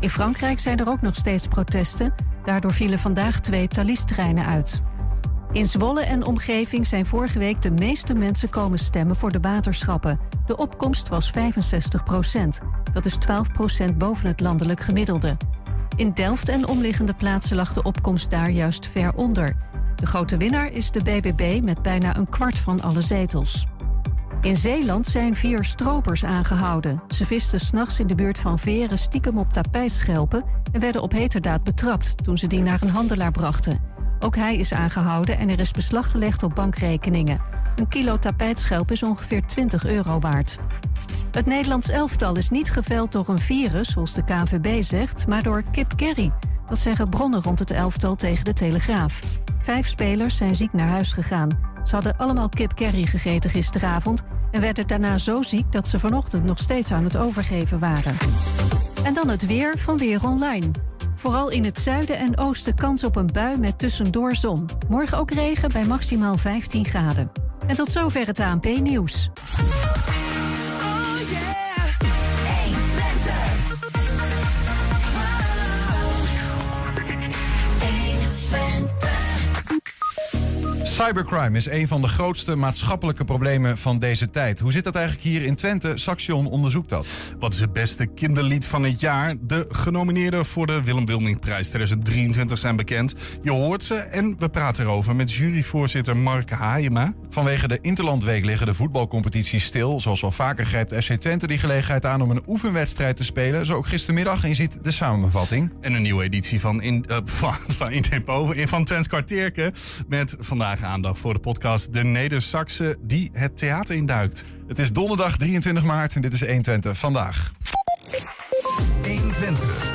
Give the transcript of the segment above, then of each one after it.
In Frankrijk zijn er ook nog steeds protesten. Daardoor vielen vandaag twee Thalys-treinen uit. In Zwolle en omgeving zijn vorige week de meeste mensen komen stemmen voor de waterschappen. De opkomst was 65 procent. Dat is 12 procent boven het landelijk gemiddelde. In Delft en omliggende plaatsen lag de opkomst daar juist ver onder. De grote winnaar is de BBB met bijna een kwart van alle zetels. In Zeeland zijn vier stropers aangehouden. Ze visten s'nachts in de buurt van Veren stiekem op tapijtschelpen... en werden op heterdaad betrapt toen ze die naar een handelaar brachten. Ook hij is aangehouden en er is beslag gelegd op bankrekeningen. Een kilo tapijtschelp is ongeveer 20 euro waard. Het Nederlands elftal is niet geveld door een virus, zoals de KVB zegt... maar door kip Kerry. Dat zeggen bronnen rond het elftal tegen de Telegraaf. Vijf spelers zijn ziek naar huis gegaan. Ze hadden allemaal kip Kerry gegeten gisteravond... en werden daarna zo ziek dat ze vanochtend nog steeds aan het overgeven waren. En dan het weer van Weer Online. Vooral in het zuiden en oosten kans op een bui met tussendoor zon. Morgen ook regen bij maximaal 15 graden. En tot zover het ANP-nieuws. Cybercrime is een van de grootste maatschappelijke problemen van deze tijd. Hoe zit dat eigenlijk hier in Twente? Saxion onderzoekt dat. Wat is het beste kinderlied van het jaar? De genomineerden voor de Willem Wilmingprijs 2023 zijn bekend. Je hoort ze en we praten erover met juryvoorzitter Mark Haajema. Vanwege de Interlandweek liggen de voetbalcompetities stil. Zoals wel vaker grijpt FC Twente die gelegenheid aan om een oefenwedstrijd te spelen. Zo ook gistermiddag en je ziet de samenvatting. En een nieuwe editie van In, uh, van, van, in van Twents Kwartierke. Met vandaag aandacht voor de podcast De Neder-Saxe die het theater induikt. Het is donderdag 23 maart en dit is 120 vandaag. 120. 120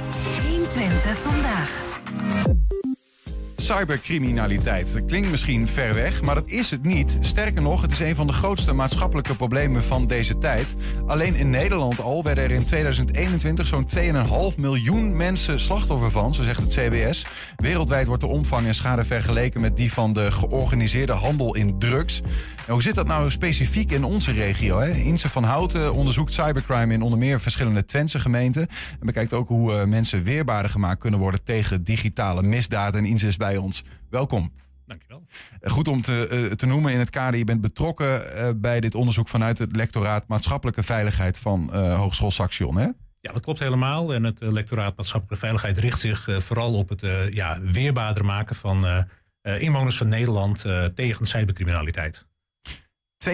Cybercriminaliteit. Dat klinkt misschien ver weg, maar dat is het niet. Sterker nog, het is een van de grootste maatschappelijke problemen van deze tijd. Alleen in Nederland al werden er in 2021 zo'n 2,5 miljoen mensen slachtoffer van, zo zegt het CBS. Wereldwijd wordt de omvang en schade vergeleken met die van de georganiseerde handel in drugs. En hoe zit dat nou specifiek in onze regio? Hè? Inse van Houten onderzoekt cybercrime in onder meer verschillende Twentse gemeenten. En bekijkt ook hoe uh, mensen weerbaarder gemaakt kunnen worden tegen digitale misdaad. En Inse is bij ons. Welkom. Dankjewel. Goed om te, uh, te noemen in het kader. Je bent betrokken uh, bij dit onderzoek vanuit het lectoraat maatschappelijke veiligheid van Hogeschool Saxion. Hè? Ja, dat klopt helemaal. En het lectoraat maatschappelijke veiligheid richt zich vooral op het ja, weerbaarder maken van inwoners van Nederland tegen cybercriminaliteit. 2,5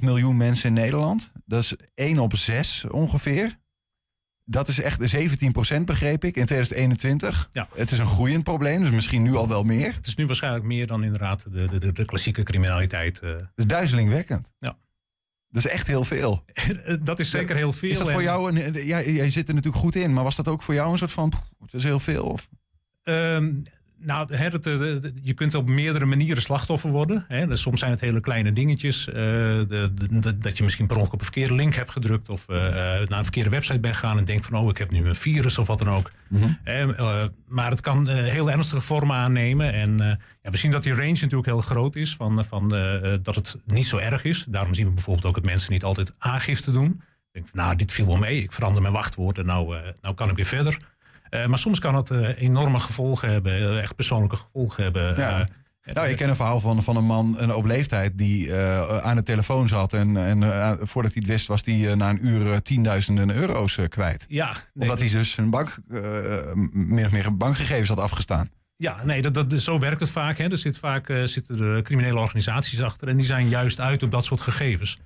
miljoen mensen in Nederland. Dat is 1 op 6 ongeveer. Dat is echt 17 procent, begreep ik, in 2021. Ja. Het is een groeiend probleem, dus misschien nu al wel meer. Het is nu waarschijnlijk meer dan inderdaad de, de, de klassieke criminaliteit. Uh. Dat is duizelingwekkend. Ja. Dat is echt heel veel. dat is zeker heel veel. Is dat voor jou, een, ja, jij zit er natuurlijk goed in, maar was dat ook voor jou een soort van, het is heel veel? Of? Um, nou, het, je kunt op meerdere manieren slachtoffer worden. Hè. Dus soms zijn het hele kleine dingetjes. Uh, de, de, dat je misschien per ongeluk op een verkeerde link hebt gedrukt. Of uh, naar een verkeerde website bent gegaan en denkt van... oh, ik heb nu een virus of wat dan ook. Mm -hmm. uh, maar het kan heel ernstige vormen aannemen. En ja, we zien dat die range natuurlijk heel groot is. Van, van, dat het niet zo erg is. Daarom zien we bijvoorbeeld ook dat mensen niet altijd aangifte doen. Denk van, nou, dit viel wel mee. Ik verander mijn wachtwoord en nou, nou kan ik weer verder. Uh, maar soms kan het uh, enorme gevolgen hebben, echt persoonlijke gevolgen hebben. Ja. Nou, ik ken een verhaal van, van een man een op leeftijd die aan de telefoon zat. En, en voordat hij het wist, was hij na een uur tienduizenden euro's kwijt. Ja, nee, Omdat hij dus een bank, min of meer bankgegevens had afgestaan. Ja, nee, dat, dat, zo werkt het vaak. Hè. Er zit vaak zitten er criminele organisaties achter. En die zijn juist uit op dat soort gegevens.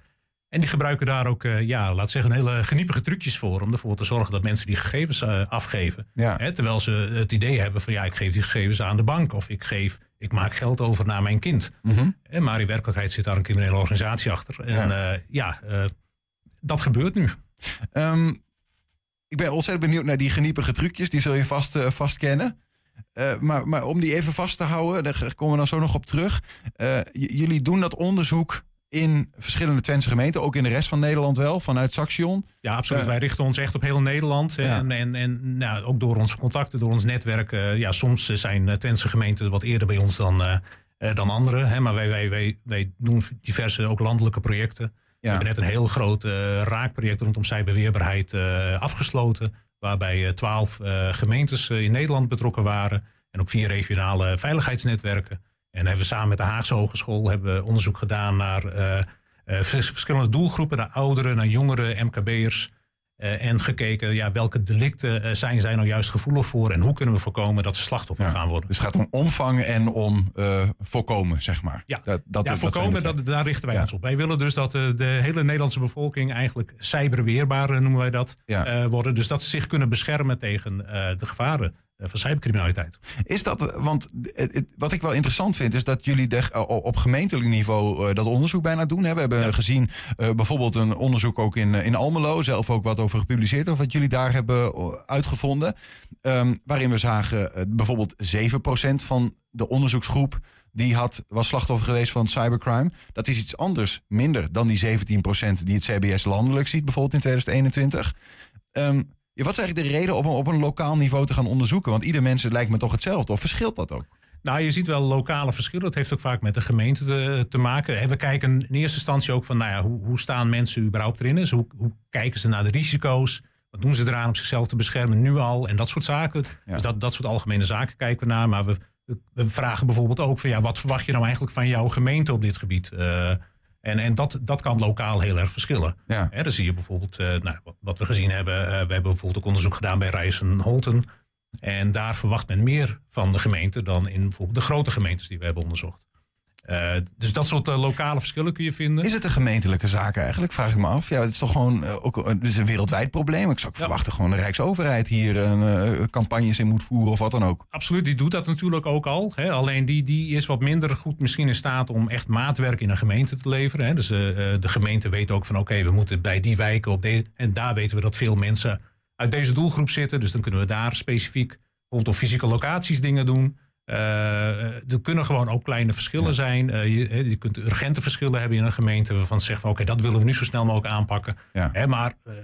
En die gebruiken daar ook, uh, ja, laat zeggen, hele geniepige trucjes voor. Om ervoor te zorgen dat mensen die gegevens uh, afgeven. Ja. Hè, terwijl ze het idee hebben van, ja, ik geef die gegevens aan de bank. Of ik, geef, ik maak geld over naar mijn kind. Mm -hmm. en maar in werkelijkheid zit daar een criminele organisatie achter. En ja, uh, ja dat gebeurt nu. Um, ik ben ontzettend benieuwd naar die geniepige trucjes. Die zul je vast, vast kennen. maar, maar om die even vast te houden, daar komen we dan zo nog op terug. jullie doen dat onderzoek in verschillende Twentse gemeenten, ook in de rest van Nederland wel, vanuit Saxion. Ja, absoluut. Uh, Wij richten ons echt op heel Nederland. Ja. En, en, en nou, ook door onze contacten, door ons netwerk. Uh, ja, soms zijn Twentse gemeenten wat eerder bij ons dan, uh, dan andere. Hè, maar wij, wij, wij, wij doen diverse ook landelijke projecten. Ja. We hebben net een heel groot raakproject rondom cyberweerbaarheid afgesloten. waarbij twaalf gemeentes in Nederland betrokken waren. En ook vier regionale veiligheidsnetwerken. En hebben we samen met de Haagse Hogeschool hebben we onderzoek gedaan naar verschillende doelgroepen, naar ouderen, naar jongeren, MKB'ers. Uh, en gekeken ja, welke delicten uh, zijn zij nou juist gevoelig voor en hoe kunnen we voorkomen dat ze slachtoffer gaan worden. Dus het gaat om omvang en om uh, voorkomen, zeg maar. Ja, dat, dat, ja voorkomen, dat, daar richten wij ja. ons op. Wij willen dus dat de hele Nederlandse bevolking eigenlijk cyberweerbaar, noemen wij dat, worden. Dus dat ze zich kunnen beschermen tegen de gevaren eh, van cybercriminaliteit. Is dat, want wat ik wel interessant vind, is dat jullie de, op gemeentelijk niveau dat onderzoek bijna doen. Hè? We hebben gezien uh, bijvoorbeeld een onderzoek ook in, in Almelo, zelf ook wat over gepubliceerd, of wat jullie daar hebben uitgevonden. Um, waarin we zagen uh, bijvoorbeeld 7% van de onderzoeksgroep die had, was slachtoffer geweest van cybercrime. Dat is iets anders, minder dan die 17% die het CBS landelijk ziet, bijvoorbeeld in 2021. Um, ja, wat is eigenlijk de reden om op een lokaal niveau te gaan onderzoeken? Want ieder mens lijkt me toch hetzelfde. Of verschilt dat ook? Nou, je ziet wel lokale verschillen. Dat heeft ook vaak met de gemeente te, te maken. En we kijken in eerste instantie ook van, nou ja, hoe, hoe staan mensen überhaupt erin? Dus hoe, hoe kijken ze naar de risico's? Wat doen ze eraan om zichzelf te beschermen nu al? En dat soort zaken. Dus dat, dat soort algemene zaken kijken we naar. Maar we, we vragen bijvoorbeeld ook van, ja, wat verwacht je nou eigenlijk van jouw gemeente op dit gebied? Uh, en, en dat, dat kan lokaal heel erg verschillen. Ja. dan zie je bijvoorbeeld, uh, nou, wat, we gezien hebben, uh, we hebben bijvoorbeeld ook onderzoek gedaan bij Rijssen Holten. En daar verwacht men meer van de gemeente dan in bijvoorbeeld de grote gemeentes die we hebben onderzocht. Uh, dus dat soort uh, lokale verschillen kun je vinden. Is het een gemeentelijke zaak eigenlijk? Vraag ik me af. Ja, het is toch gewoon uh, ook het is een wereldwijd probleem. Ik zou ja. verwachten gewoon de Rijksoverheid hier een campagnes in moet voeren of wat dan ook. Absoluut, die doet dat natuurlijk ook al. Hè. Alleen die, die is wat minder goed misschien in staat om echt maatwerk in een gemeente te leveren. Hè. Dus de gemeente weet ook van oké, okay, we moeten bij die wijken op de, en daar weten we dat veel mensen uit deze doelgroep zitten. Dus dan kunnen we daar specifiek rondom fysieke locaties dingen doen. Uh, er kunnen gewoon ook kleine verschillen zijn. Uh, je, je, kunt urgente verschillen hebben in een gemeente waarvan ze zeggen van oké, okay, dat willen we nu zo snel mogelijk aanpakken. Ja. Hè, maar uh,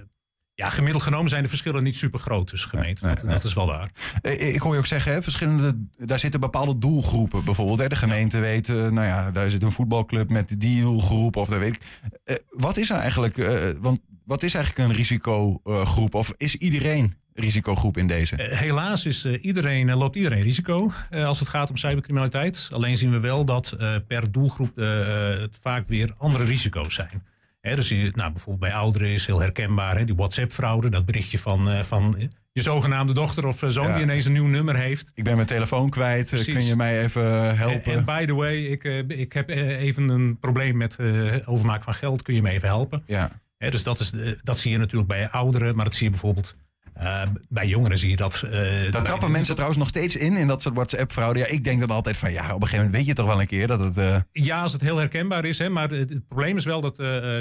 ja, gemiddeld genomen zijn de verschillen niet super groot tussen gemeenten. Nee, nee, dat, is wel waar. Ik hoor je ook zeggen, hè, verschillende, daar zitten bepaalde doelgroepen bijvoorbeeld. Hè. De gemeente ja. weet, nou ja, daar zit een voetbalclub met die doelgroep of dat weet ik. wat is er eigenlijk, want wat is eigenlijk een risicogroep? Of is iedereen risicogroep in deze? Uh, helaas is, uh, iedereen, uh, loopt iedereen risico als het gaat om cybercriminaliteit. Alleen zien we wel dat per doelgroep het vaak weer andere risico's zijn. Hè, dus je, nou, bijvoorbeeld bij ouderen is heel herkenbaar hè, die WhatsApp-fraude. Dat berichtje van, van je zogenaamde dochter of zoon ja. die ineens een nieuw nummer heeft. Ik ben mijn telefoon kwijt, Precies. kun je mij even helpen? En, en by the way, ik, ik heb even een probleem met overmaak van geld. Kun je me even helpen? Ja. Hè, dus dat, is, dat zie je natuurlijk bij ouderen, maar dat zie je bijvoorbeeld uh, bij jongeren zie je dat. Uh, Daar trappen mensen trouwens nog steeds in, in dat soort WhatsApp-fraude. Ja, ik denk dan altijd van ja, op een gegeven moment weet je toch wel een keer dat het. Uh... Ja, als het heel herkenbaar is. Hè, maar het, het probleem is wel dat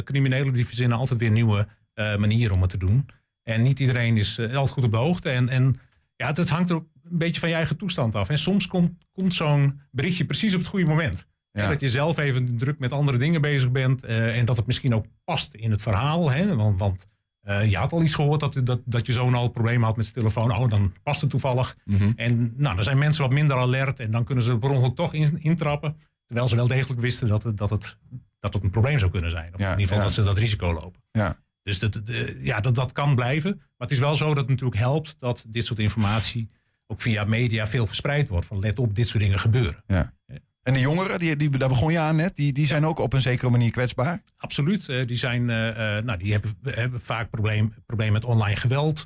criminelen die verzinnen altijd weer nieuwe manieren om het te doen. En niet iedereen is altijd goed op de hoogte. En, en ja, het, het, hangt er ook een beetje van je eigen toestand af. En soms komt, komt zo'n berichtje precies op het goede moment. Ja. Dat je zelf even druk met andere dingen bezig bent. en dat het misschien ook past in het verhaal. Hè, want, want uh, je had al iets gehoord dat, dat, dat je zoon al problemen had met zijn telefoon. Oh, dan past het toevallig. Mm -hmm. En nou, dan zijn mensen wat minder alert en dan kunnen ze per ongeluk toch in, intrappen. Terwijl ze wel degelijk wisten dat het, dat het, dat het een probleem zou kunnen zijn. Of ja, in ieder geval ja. dat ze dat risico lopen. Ja. Dus dat, de, ja, dat, dat kan blijven. Maar het is wel zo dat het natuurlijk helpt dat dit soort informatie ook via media veel verspreid wordt. Van let op, dit soort dingen gebeuren. Ja. En de jongeren, die, die, daar begon je aan net, die, die zijn ook op een zekere manier kwetsbaar? Absoluut. Uh, die, zijn, uh, nou, die hebben, hebben vaak problemen probleem met online geweld.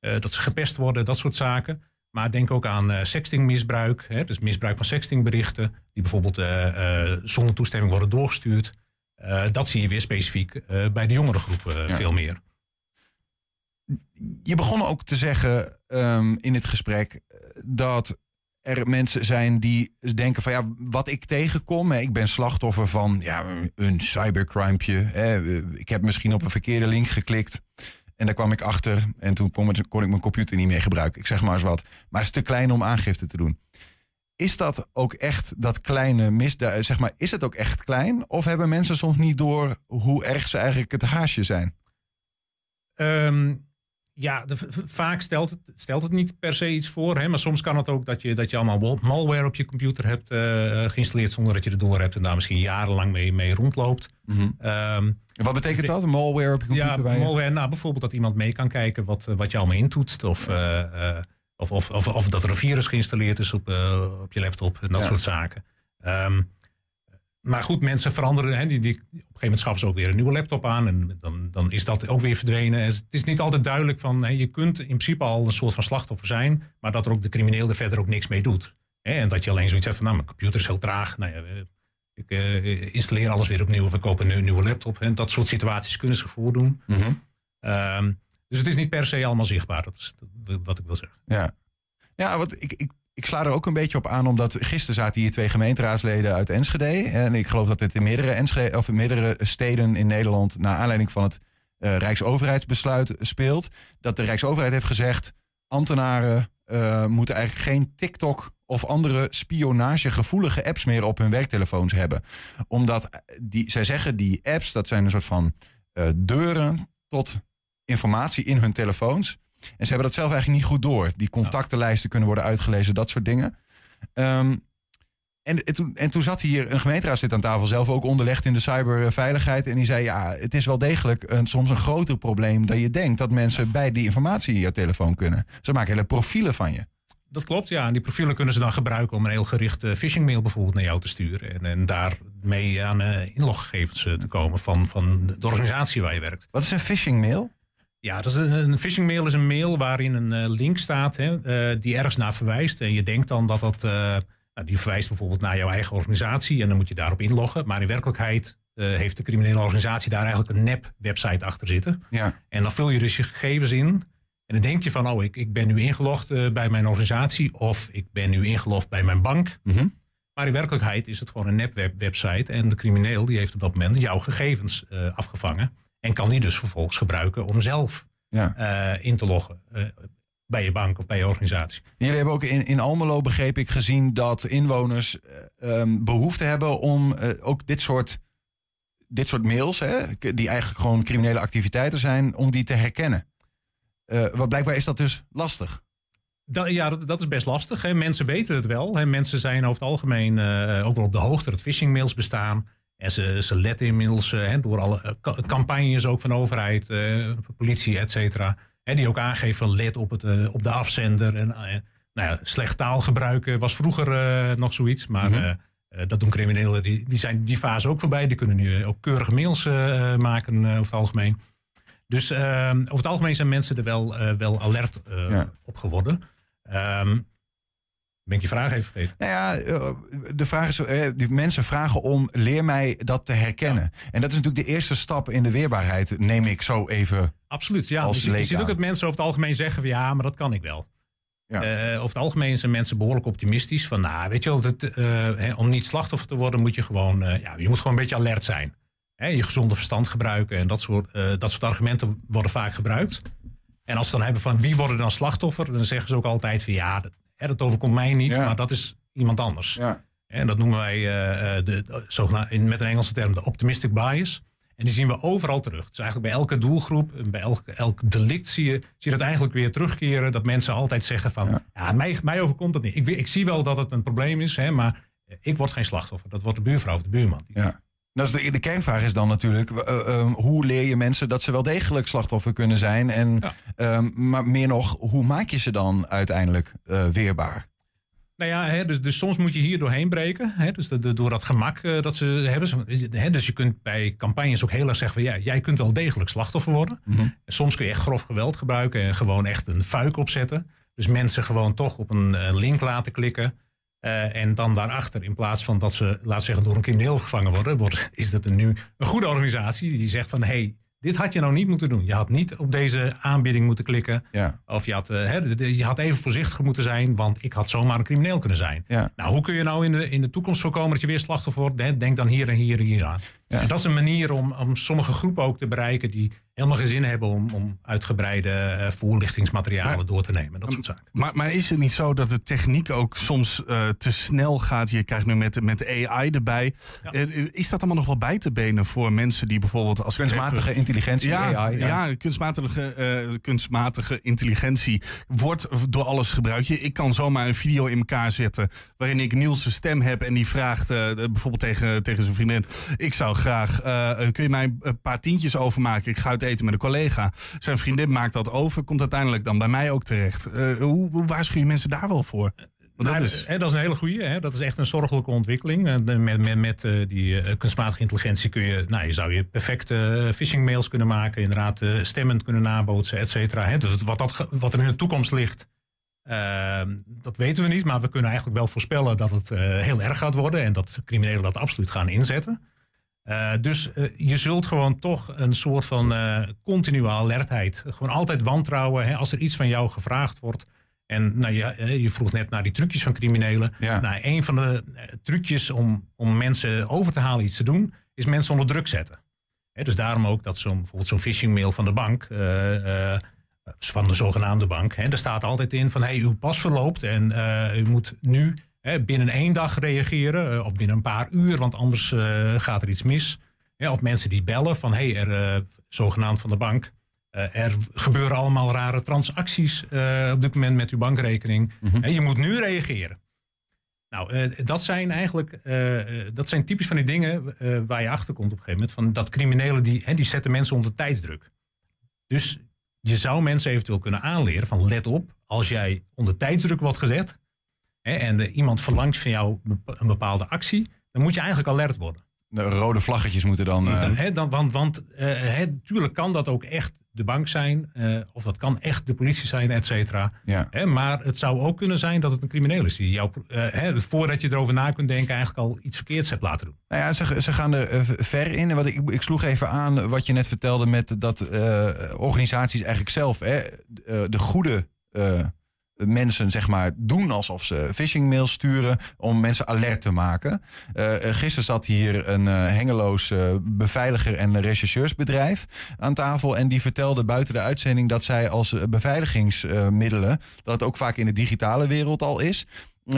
Dat ze gepest worden, dat soort zaken. Maar denk ook aan sextingmisbruik. Hè, dus misbruik van sextingberichten. Die bijvoorbeeld zonder toestemming worden doorgestuurd. dat zie je weer specifiek bij de jongere groep ja. veel meer. Je begon ook te zeggen um, in dit gesprek dat er mensen zijn die denken van ja, wat ik tegenkom, ik ben slachtoffer van ja, een cybercrimepje. Ik heb misschien op een verkeerde link geklikt. En daar kwam ik achter en toen kon, ik mijn computer niet meer gebruiken. Ik zeg maar eens wat. Maar het is te klein om aangifte te doen. Is dat ook echt dat kleine misdaad? Zeg maar, is het ook echt klein? Of hebben mensen soms niet door hoe erg ze eigenlijk het haasje zijn? Um, Ja, de, vaak stelt het, stelt het niet per se iets voor. Hè, maar soms kan het ook dat je, dat je allemaal malware op je computer hebt uh, geïnstalleerd zonder dat je erdoor hebt en daar misschien jarenlang mee, mee rondloopt. Mm wat betekent dat? Malware op je computer? Ja, malware, nou, bijvoorbeeld dat iemand mee kan kijken wat, wat je allemaal intoetst. Of, uh, of, of, of, of, dat er een virus geïnstalleerd is op, op je laptop en dat soort zaken. Um, maar goed, mensen veranderen. Hè, die, die, op een gegeven moment schaffen ze ook weer een nieuwe laptop aan. En dan, dan is dat ook weer verdwenen. Het is niet altijd duidelijk van. Hè, je kunt in principe al een soort van slachtoffer zijn. Maar dat er ook de crimineel er verder ook niks mee doet. Hè, en dat je alleen zoiets hebt van. Nou, mijn computer is heel traag. Nou ja, eh, ik uh, installeer alles weer opnieuw. Of ik koop een nieuwe laptop. En dat soort situaties kunnen ze voordoen. Mm um, dus het is niet per se allemaal zichtbaar. Dat is wat ik wil zeggen. Ja, ja wat ik, ik ik sla er ook een beetje op aan, omdat gisteren zaten hier twee gemeenteraadsleden uit Enschede. En ik geloof dat dit in meerdere, Enschede, of in meerdere steden in Nederland, naar aanleiding van het uh, Rijksoverheidsbesluit, speelt. Dat de Rijksoverheid heeft gezegd: ambtenaren uh, moeten eigenlijk geen TikTok of andere spionagegevoelige apps meer op hun werktelefoons hebben. Omdat die, zij zeggen die apps, dat zijn een soort van deuren tot informatie in hun telefoons. En ze hebben dat zelf eigenlijk niet goed door. Die contactenlijsten kunnen worden uitgelezen, dat soort dingen. Um, en, en, toen, en toen zat hier een gemeenteraadslid aan tafel, zelf ook onderlegd in de cyberveiligheid. En die zei: Ja, het is wel degelijk een, soms een groter probleem dan je denkt dat mensen bij die informatie in je telefoon kunnen. Ze maken hele profielen van je. Dat klopt, ja. En die profielen kunnen ze dan gebruiken om een heel gerichte phishing mail bijvoorbeeld naar jou te sturen. En, en daarmee aan uh, inloggegevens uh, te komen van, van de organisatie waar je werkt. Wat is een phishing mail? Ja, dat is een, een phishing mail is een mail waarin een uh, link staat hè, uh, die ergens naar verwijst. En je denkt dan dat dat, uh, nou, die verwijst bijvoorbeeld naar jouw eigen organisatie en dan moet je daarop inloggen. Maar in werkelijkheid heeft de criminele organisatie daar eigenlijk een nep website achter zitten. Ja. En dan vul je dus je gegevens in. En dan denk je van, oh, ik, ik ben nu ingelogd bij mijn organisatie of ik ben nu ingelogd bij mijn bank. Mm -hmm. Maar in werkelijkheid is het gewoon een nep web website en de crimineel die heeft op dat moment jouw gegevens afgevangen. En kan die dus vervolgens gebruiken om zelf ja. uh, in te loggen. Uh, bij je bank of bij je organisatie. Jullie hebben ook in, in Almelo, begreep ik, gezien dat inwoners uh, um, behoefte hebben om ook dit soort, dit soort mails, hè, die eigenlijk gewoon criminele activiteiten zijn, om die te herkennen. wat blijkbaar is dat dus lastig. Dat, ja, dat, dat, is best lastig. Hè. Mensen weten het wel. Hè. Mensen zijn over het algemeen ook wel op de hoogte dat phishing mails bestaan. En ze, ze letten inmiddels uh, door alle uh, campagnes ook van overheid, uh, politie, et cetera. die ook aangeven van let op, het, op de afzender. En, nou ja, slecht taalgebruik was vroeger nog zoiets. Maar mm -hmm. dat doen criminelen, die, die zijn die fase ook voorbij. Die kunnen nu ook keurige mails maken over het algemeen. Dus over het algemeen zijn mensen er wel, wel alert ja. op geworden. Um, ben ik je vraag even vergeten? Nou ja, eh, de vraag is, eh, die mensen vragen om leer mij dat te herkennen. Ja. En dat is natuurlijk de eerste stap in de weerbaarheid, neem ik zo even. Absoluut, ja. Als dus je, ziet ook dat mensen over het algemeen zeggen van ja, maar dat kan ik wel. Ja. Uh, over het algemeen zijn mensen behoorlijk optimistisch. Van nou, weet je wel, dat, uh, om niet slachtoffer te worden, moet je gewoon, uh, ja, je moet gewoon een beetje alert zijn. Hè, je gezonde verstand gebruiken en dat soort, dat soort argumenten worden vaak gebruikt. En als ze dan hebben van wie worden dan slachtoffer, dan zeggen ze ook altijd van ja, Hè, dat overkomt mij niet, ja. maar dat is iemand anders. Ja. En dat noemen wij uh, de, zogenaamde, met een Engelse term de optimistic bias. En die zien we overal terug. Dus eigenlijk bij elke doelgroep, bij elk, elk delict zie je, zie je dat eigenlijk weer terugkeren. Dat mensen altijd zeggen van, ja, ja mij, mij overkomt dat niet. Ik, ik zie wel dat het een probleem is, hè, maar ik word geen slachtoffer. Dat wordt de buurvrouw of de buurman. Ja. Nou, de, de kernvraag is dan natuurlijk, uh, uh, hoe leer je mensen dat ze wel degelijk slachtoffer kunnen zijn? En, ja. uh, maar meer nog, hoe maak je ze dan uiteindelijk weerbaar? Nou ja, hè, dus, dus, soms moet je hier doorheen breken. Hè, dus de, de, door dat gemak dat ze hebben. Hè, dus je kunt bij campagnes ook heel erg zeggen van ja, jij kunt wel degelijk slachtoffer worden. Mm -hmm. Soms kun je echt grof geweld gebruiken en gewoon echt een fuik opzetten. Dus mensen gewoon toch op een link laten klikken. Uh, en dan daarachter, in plaats van dat ze, laat zeggen, door een crimineel gevangen worden, wordt, is dat er nu een goede organisatie die zegt van hé, hey, dit had je nou niet moeten doen. Je had niet op deze aanbieding moeten klikken. Ja. Of je had, uh, he, je had even voorzichtig moeten zijn, want ik had zomaar een crimineel kunnen zijn. Ja. Nou, hoe kun je nou in de, in de toekomst voorkomen dat je weer slachtoffer wordt? Denk dan hier en hier en hier aan. En dat is een manier om, om sommige groepen ook te bereiken die helemaal geen zin hebben om, om uitgebreide uh, voorlichtingsmaterialen door te nemen. Dat soort zaken. Maar, maar is het niet zo dat de techniek ook soms uh, te snel gaat? Je krijgt nu met, met AI erbij. Ja. is dat allemaal nog wel bij te benen voor mensen die bijvoorbeeld als kunstmatige even, intelligentie, ja, AI? Ja, ja kunstmatige, uh, kunstmatige intelligentie wordt door alles gebruikt. Je, ik kan zomaar een video in elkaar zetten waarin ik Niels' stem heb en die vraagt bijvoorbeeld tegen, tegen zijn vriendin: Ik zou graag, kun je mij een paar tientjes overmaken? Ik ga het eten met een collega. Zijn vriendin maakt dat over, komt uiteindelijk dan bij mij ook terecht. Uh, hoe, hoe waarschuw je mensen daar wel voor? Want dat, is... Hè, dat is een hele goede. Dat is echt een zorgelijke ontwikkeling. Met, met, met uh, die uh, kunstmatige intelligentie kun je, nou, je zou je perfecte uh, phishing mails kunnen maken, inderdaad stemmend kunnen nabootsen, et cetera. Dus wat, dat, wat er in de toekomst ligt, ehm, dat weten we niet, maar we kunnen eigenlijk wel voorspellen dat het heel erg gaat worden en dat criminelen dat absoluut gaan inzetten. Uh, dus uh, je zult gewoon toch een soort van uh, continue alertheid. Gewoon altijd wantrouwen. Hè, als er iets van jou gevraagd wordt. En nou, je, je vroeg net naar die trucjes van criminelen. Ja. Nou, een van de trucjes om, om mensen over te halen iets te doen, is mensen onder druk zetten. Hè, dus daarom ook dat zo'n bijvoorbeeld zo'n phishing mail van de bank. van de zogenaamde bank. Hè, daar staat altijd in van hey, uw pas verloopt en u moet nu binnen één dag reageren eh, of binnen een paar uur, want anders eh, gaat er iets mis. of mensen die bellen van hé, hey, er uh, zogenaamd van de bank. er gebeuren allemaal rare transacties op dit moment met uw bankrekening. Mm je moet nu reageren. Nou, dat zijn eigenlijk dat zijn typisch van die dingen waar je achter komt op een gegeven moment. Van dat criminelen die, die zetten mensen onder tijdsdruk. Dus je zou mensen eventueel kunnen aanleren van let op, als jij onder tijdsdruk wordt gezet, hè, en iemand verlangt van jou een bepaalde actie, dan moet je eigenlijk alert worden. De rode vlaggetjes moeten dan. Uh... dan, hè, dan want want uh, kan dat ook echt de bank zijn, uh, of dat kan echt de politie zijn, et cetera. Ja. Hè, maar het zou ook kunnen zijn dat het een crimineel is die jou, hè, voordat je erover na kunt denken, eigenlijk al iets verkeerds hebt laten doen. Nou ja, ze, ze gaan er ver in. Wat ik, ik sloeg even aan wat je net vertelde met dat organisaties eigenlijk zelf hè, de goede mensen zeg maar doen alsof ze phishing mails sturen om mensen alert te maken. Uh, gisteren zat hier een uh, hengeloos beveiliger en rechercheursbedrijf aan tafel en die vertelde buiten de uitzending dat zij als beveiligingsmiddelen, dat het ook vaak in de digitale wereld al is,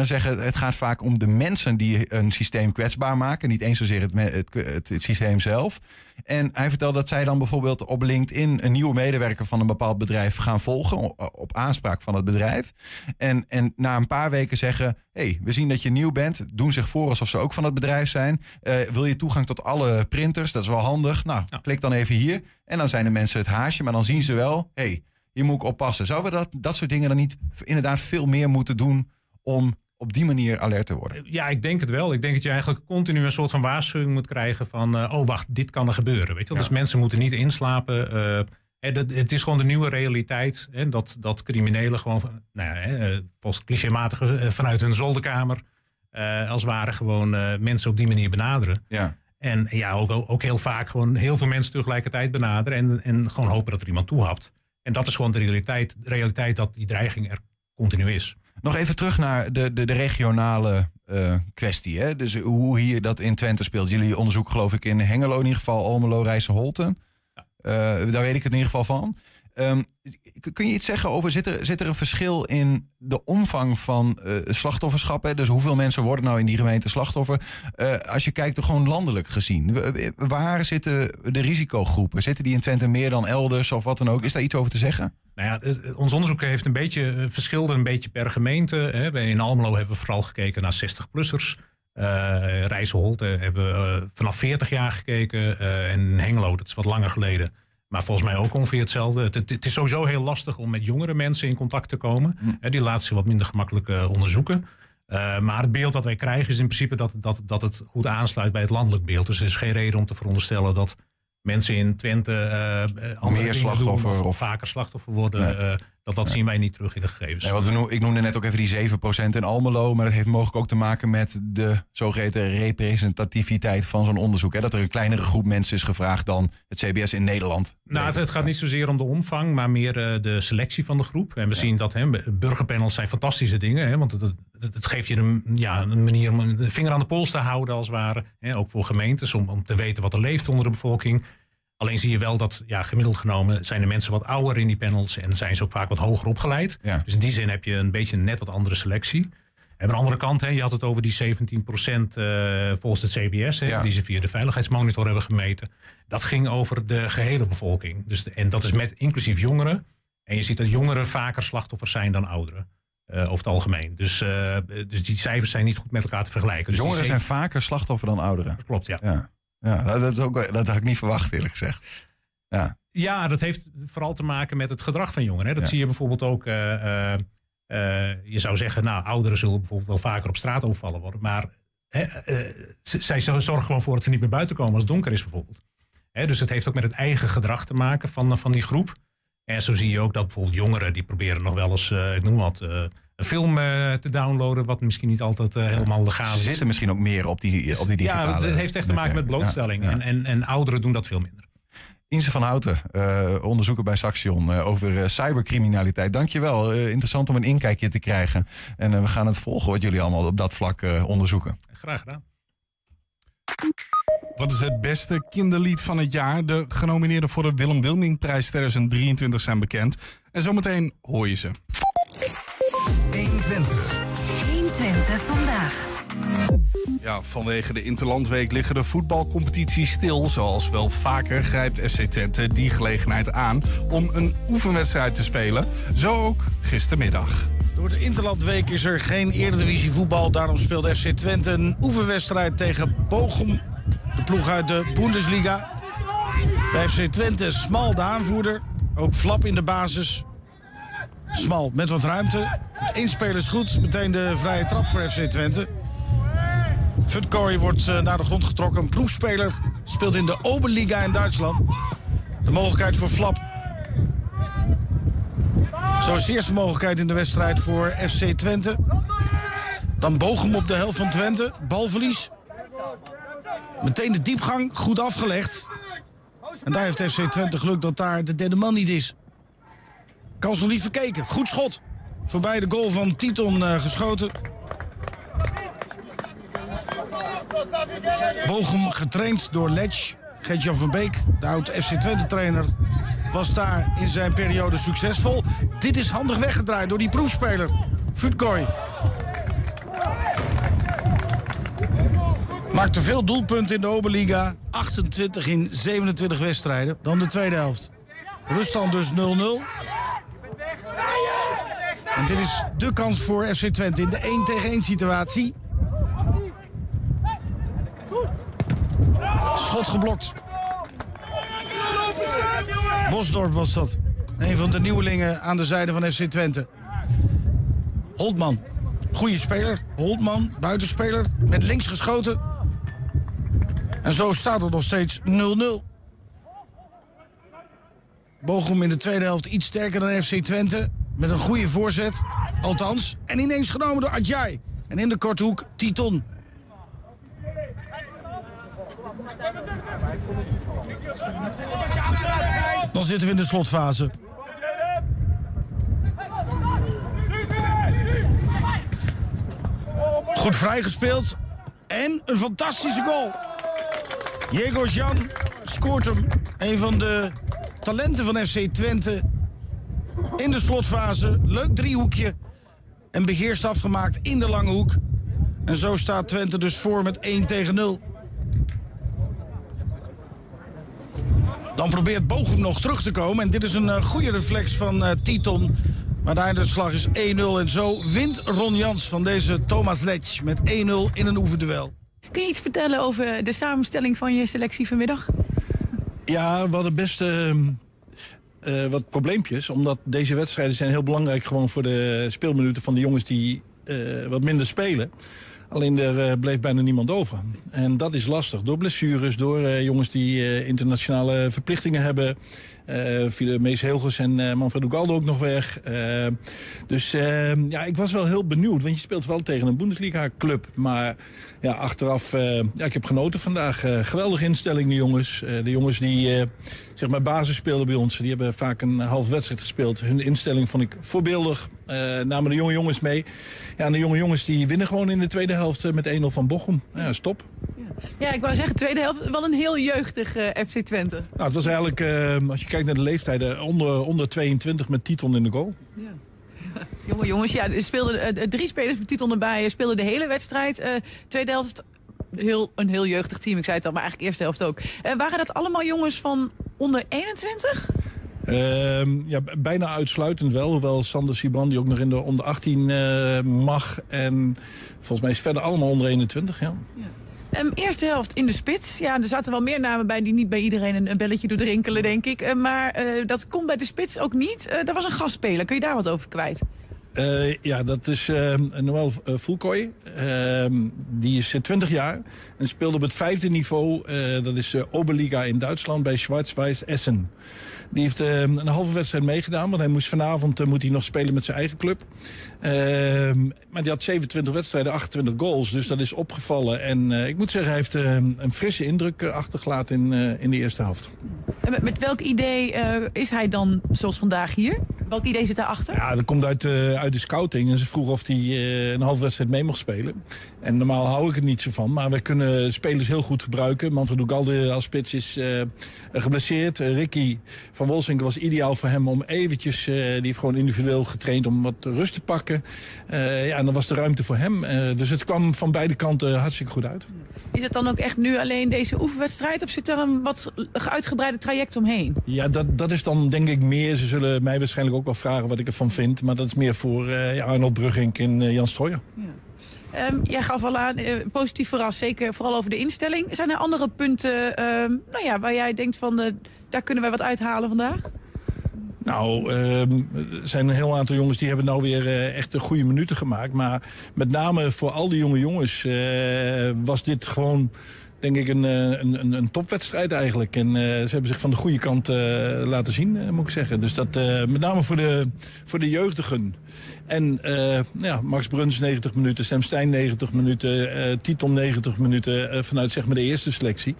zeggen, het gaat vaak om de mensen die een systeem kwetsbaar maken. Niet eens zozeer het, het, het, systeem zelf. En hij vertelde dat zij dan bijvoorbeeld op LinkedIn een nieuwe medewerker van een bepaald bedrijf gaan volgen. Op aanspraak van het bedrijf. En, en na een paar weken zeggen: hey, we zien dat je nieuw bent. Doen zich voor alsof ze ook van het bedrijf zijn. Uh, wil je toegang tot alle printers? Dat is wel handig. Nou, klik dan even hier. En dan zijn de mensen het haasje. Maar dan zien ze wel: hey, hier moet oppassen. Zouden we dat, dat soort dingen dan niet inderdaad veel meer moeten doen? om op die manier alert te worden? Ja, ik denk het wel. Ik denk dat je eigenlijk continu een soort van waarschuwing moet krijgen van... Uh, oh, wacht, dit kan er gebeuren. Weet je? Ja. Dus mensen moeten niet inslapen. Uh, het is gewoon de nieuwe realiteit. Hè, dat, dat criminelen gewoon, nou ja, hè, volgens clichématig vanuit hun zolderkamer... Uh, als het ware gewoon mensen op die manier benaderen. Ja. En ja, ook, ook heel vaak gewoon heel veel mensen tegelijkertijd benaderen... en, en gewoon hopen dat er iemand toehapt. En dat is gewoon de realiteit, de realiteit dat die dreiging er continu is. Nog even terug naar de, de, de regionale uh, kwestie. Hè? Dus hoe hier dat in Twente speelt. Jullie onderzoek geloof ik in Hengelo in ieder geval, Almelo, Rijsselholten. Ja. Uh, daar weet ik het in ieder geval van. Um, kun je iets zeggen over, zit er, zit er een verschil in de omvang van uh, slachtofferschap? Hè? Dus hoeveel mensen worden nou in die gemeente slachtoffer? Uh, als je kijkt er gewoon landelijk gezien. Waar zitten de risicogroepen? Zitten die in Twente meer dan elders of wat dan ook? Is daar iets over te zeggen? Nou ja, ons onderzoek heeft een beetje verschilde een beetje per gemeente. In Almelo hebben we vooral gekeken naar 60-plussers. Uh, hebben we vanaf 40 jaar gekeken. en Hengelo, dat is wat langer geleden maar volgens mij ook ongeveer hetzelfde. Het, het, is sowieso heel lastig om met jongere mensen in contact te komen. Hm. Die laten zich wat minder gemakkelijk uh, onderzoeken. Uh, maar het beeld dat wij krijgen is in principe dat, dat, dat het goed aansluit bij het landelijk beeld. Dus er is geen reden om te veronderstellen dat mensen in Twente uh, meer slachtoffer of, of, vaker slachtoffer worden. Dat, dat zien wij niet terug in de gegevens. Nee, wat we ik noemde net ook even die 7% in Almelo. Maar dat heeft mogelijk ook te maken met de zogeheten representativiteit van zo'n onderzoek. Hè? Dat er een kleinere groep mensen is gevraagd dan het CBS in Nederland. Nou, het, het gaat niet zozeer om de omvang, maar meer eh, de selectie van de groep. En we zien dat hè, burgerpanels zijn fantastische dingen. Hè, want het, geeft je een, ja, een manier om een vinger aan de pols te houden, als het ware. Hè, ook voor gemeentes, om, om te weten wat er leeft onder de bevolking. Alleen zie je wel dat, ja, gemiddeld genomen zijn de mensen wat ouder in die panels en zijn ze ook vaak wat hoger opgeleid. Ja. Dus in die zin heb je een beetje net wat andere selectie. En aan de andere kant, hè, je had het over die 17% eh, volgens het CBS, hè, Ja. die ze via de veiligheidsmonitor hebben gemeten. Dat ging over de gehele bevolking. Dus de- en dat is met inclusief jongeren. En je ziet dat jongeren vaker slachtoffers zijn dan ouderen. eh, over het algemeen. Dus, eh, dus die cijfers zijn niet goed met elkaar te vergelijken. Dus Jongeren zijn vaker slachtoffer dan ouderen. Klopt, ja. Ja, ja dat, is ook, dat had ik niet verwacht eerlijk gezegd. Ja, Ja, dat heeft vooral te maken met het gedrag van jongeren. hè. Dat Ja. zie je bijvoorbeeld ook. eh, eh, eh, je zou zeggen, nou, ouderen zullen bijvoorbeeld wel vaker op straat overvallen worden. Maar hè, zij zorgen gewoon voor dat ze niet meer buiten komen als het donker is, bijvoorbeeld. Hè, dus het heeft ook met het eigen gedrag te maken van, van die groep. En zo zie je ook dat bijvoorbeeld jongeren die proberen nog wel eens, ik noem wat, film eh, te downloaden, wat misschien niet altijd eh, helemaal legaal ze is. zitten misschien ook meer op die, op die digitale ja, het heeft echt te maken met blootstelling. Ja, ja. En, en, en ouderen doen dat veel minder. Inse van Houten, eh, onderzoeker bij Saxion eh, over eh, cybercriminaliteit. Dankjewel, Eh interessant om een inkijkje te krijgen. En we gaan het volgen wat jullie allemaal op dat vlak eh, onderzoeken. Graag gedaan. Wat is het beste kinderlied van het jaar? De genomineerden voor de Willem Wilmingprijs 2023 zijn bekend. En zometeen hoor je ze. 120 vandaag. Ja, vanwege de Interlandweek liggen de voetbalcompetities stil. Zoals wel vaker grijpt FC Twente die gelegenheid aan om een oefenwedstrijd te spelen. Zo ook gistermiddag. Door de Interlandweek is er geen Eredivisie voetbal. Daarom speelt FC Twente een oefenwedstrijd tegen Bochum. De ploeg uit de Bundesliga. Bij FC Twente Smal de aanvoerder. Ook Flap in de basis. Smal met wat ruimte. Het één speler is goed. Meteen de vrije trap voor FC Twente. Futkooi wordt eh, naar de grond getrokken. Een ploegspeler speelt in de Oberliga in Duitsland. De mogelijkheid voor Flap zo is de eerste mogelijkheid in de wedstrijd voor FC Twente. Dan Bochum op de helft van Twente. Balverlies. Meteen de diepgang. Goed afgelegd. En daar heeft FC Twente geluk dat daar de derde man niet is. Kans nog niet verkeken. Goed schot. Voorbij de goal van Titon eh, geschoten. Bochum getraind door Letch. Gert-Jan van Beek, de oud-FC Twente-trainer, was daar in zijn periode succesvol. Dit is handig weggedraaid door die proefspeler, Futkooi. Maakte veel doelpunten in de Oberliga. 28 in 27 wedstrijden. Dan de tweede helft. Ruststand dus 0-0. En dit is de kans voor FC Twente in de 1 tegen 1 situatie. Schot geblokt. Bosdorp was dat. Een van de nieuwelingen aan de zijde van FC Twente. Holtman. Goede speler. Holtman, buitenspeler. Met links geschoten. En zo staat het nog steeds 0-0. Bochum in de tweede helft iets sterker dan FC Twente. Met een goede voorzet. Althans. En ineens genomen door Adjai. En in de korte hoek Titon. Dan zitten we in de slotfase. Goed vrijgespeeld. En een fantastische goal. Diego Jan scoort hem. Een van de talenten van FC Twente. In de slotfase. Leuk driehoekje. En beheerst afgemaakt in de lange hoek. En zo staat Twente dus voor met 1 tegen 0. Dan probeert Bochum nog terug te komen. En dit is een eh, goede reflex van eh, Titon. Maar de einduitslag is 1-0. En zo wint Ron Jans van deze Thomas Letch met 1-0 in een oefenduel. Kun je iets vertellen over de samenstelling van je selectie vanmiddag? Ja, we hadden best ehm, eh, wat probleempjes. Omdat deze wedstrijden zijn heel belangrijk gewoon voor de speelminuten van de jongens die eh, wat minder spelen. Alleen er eh, bleef bijna niemand over. En dat is lastig. Door blessures, door jongens die internationale verplichtingen hebben. Uh, vielen Mees Hilgers en uh, Manfred Ugaldo ook nog weg. Uh, dus ja, ik was wel heel benieuwd. Want je speelt wel tegen een Bundesliga-club. Maar ja, achteraf, ja, ik heb genoten vandaag. geweldige instelling, de jongens. de jongens die zeg maar basis speelden bij ons. Die hebben vaak een half wedstrijd gespeeld. Hun instelling vond ik voorbeeldig. namen de jonge jongens mee. Ja, en de jonge jongens die winnen gewoon in de tweede helft met 1-0 van Bochum. Ja, stop. Ja, ik wou zeggen, tweede helft wel een heel jeugdig uh, FC Twente. Nou, het was eigenlijk, uh, als je kijkt naar de leeftijden, onder, onder 22 met Titon in de goal. Ja. Jonge jongens, ja, er speelden uh, drie spelers met Titon erbij, speelden de hele wedstrijd. tweede helft, heel, een heel jeugdig team, ik zei het al, maar eigenlijk eerste helft ook. waren dat allemaal jongens van onder 21? Uh, ja, bijna uitsluitend wel. Hoewel Sander die ook nog in de onder 18 uh, mag. En volgens mij is verder allemaal onder 21, ja. ja. Um, eerste helft in de spits. Ja, er zaten wel meer namen bij die niet bij iedereen een, belletje doet rinkelen, denk ik. Uh, maar uh, dat komt bij de spits ook niet. Uh, dat was een gastspeler. Kun je daar wat over kwijt? ja, dat is Noël Fulkoy. Ehm, die is 20 jaar en speelde op het vijfde niveau. dat is Oberliga in Duitsland bij Schwarz-Weiß Essen. Die heeft uh, een halve wedstrijd meegedaan. Want hij moest vanavond uh, moet hij nog spelen met zijn eigen club. Uh, maar die had 27 wedstrijden, 28 goals. Dus dat is opgevallen. En eh, ik moet zeggen, hij heeft ehm, een frisse indruk achtergelaten in, in de eerste helft. En met, met welk idee is hij dan zoals vandaag hier? Welk idee zit daarachter? Ja, dat komt uit, uit de scouting. En ze vroeg of hij een halve wedstrijd mee mocht spelen. En normaal hou ik het niet zo van. Maar we kunnen spelers heel goed gebruiken. Manfred Ugalde als spits is geblesseerd. Ricky van Wolsink was ideaal voor hem om eventjes... Uh, die heeft gewoon individueel getraind om wat rust te pakken. Uh, ja, en dan was de ruimte voor hem. Uh, dus het kwam van beide kanten hartstikke goed uit. Is het dan ook echt nu alleen deze oefenwedstrijd... of zit er een wat uitgebreide traject omheen? Ja, dat, dat is dan denk ik meer... ze zullen mij waarschijnlijk ook wel vragen wat ik ervan vind... maar dat is meer voor ja, Arnold Brugging en Jan Strooijer. Ja. Um, jij gaf al aan, uh, positief verrast, zeker vooral over de instelling. Zijn er andere punten uh, nou ja, waar jij denkt van... Uh, daar kunnen wij wat uithalen vandaag? Nou, uh, er zijn een heel aantal jongens die hebben nou weer uh, echt goede minuten gemaakt. Maar met name voor al die jonge jongens uh, was dit gewoon denk ik een, een, een, een topwedstrijd eigenlijk. En uh, ze hebben zich van de goede kant uh, laten zien, moet ik zeggen. Dus dat met name voor de, voor de jeugdigen. En ja, Max Bruns 90 minuten, Sam Stein 90 minuten, Titon 90 minuten vanuit zeg maar de eerste selectie.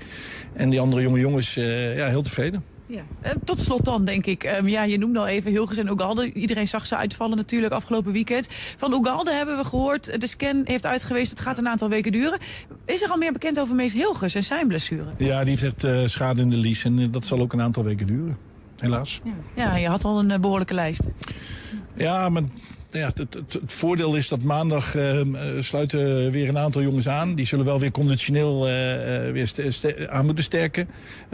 En die andere jonge jongens, ja, heel tevreden. Ja. Uh, tot slot dan, denk ik. Um, ja, je noemde al even Hilgers en Ugalde. Iedereen zag ze uitvallen natuurlijk afgelopen weekend. Van Ugalde hebben we gehoord, de scan heeft uitgewezen. Het gaat een aantal weken duren. Is er al meer bekend over Mees Hilgers en zijn blessure? Ja, die heeft uh, schade in de lies en dat zal ook een aantal weken duren. Helaas. Ja, ja je had al een uh, behoorlijke lijst. Ja, maar ja, het, voordeel is dat maandag uh, sluiten weer een aantal jongens aan. Die zullen wel weer conditioneel uh, weer aan moeten sterken.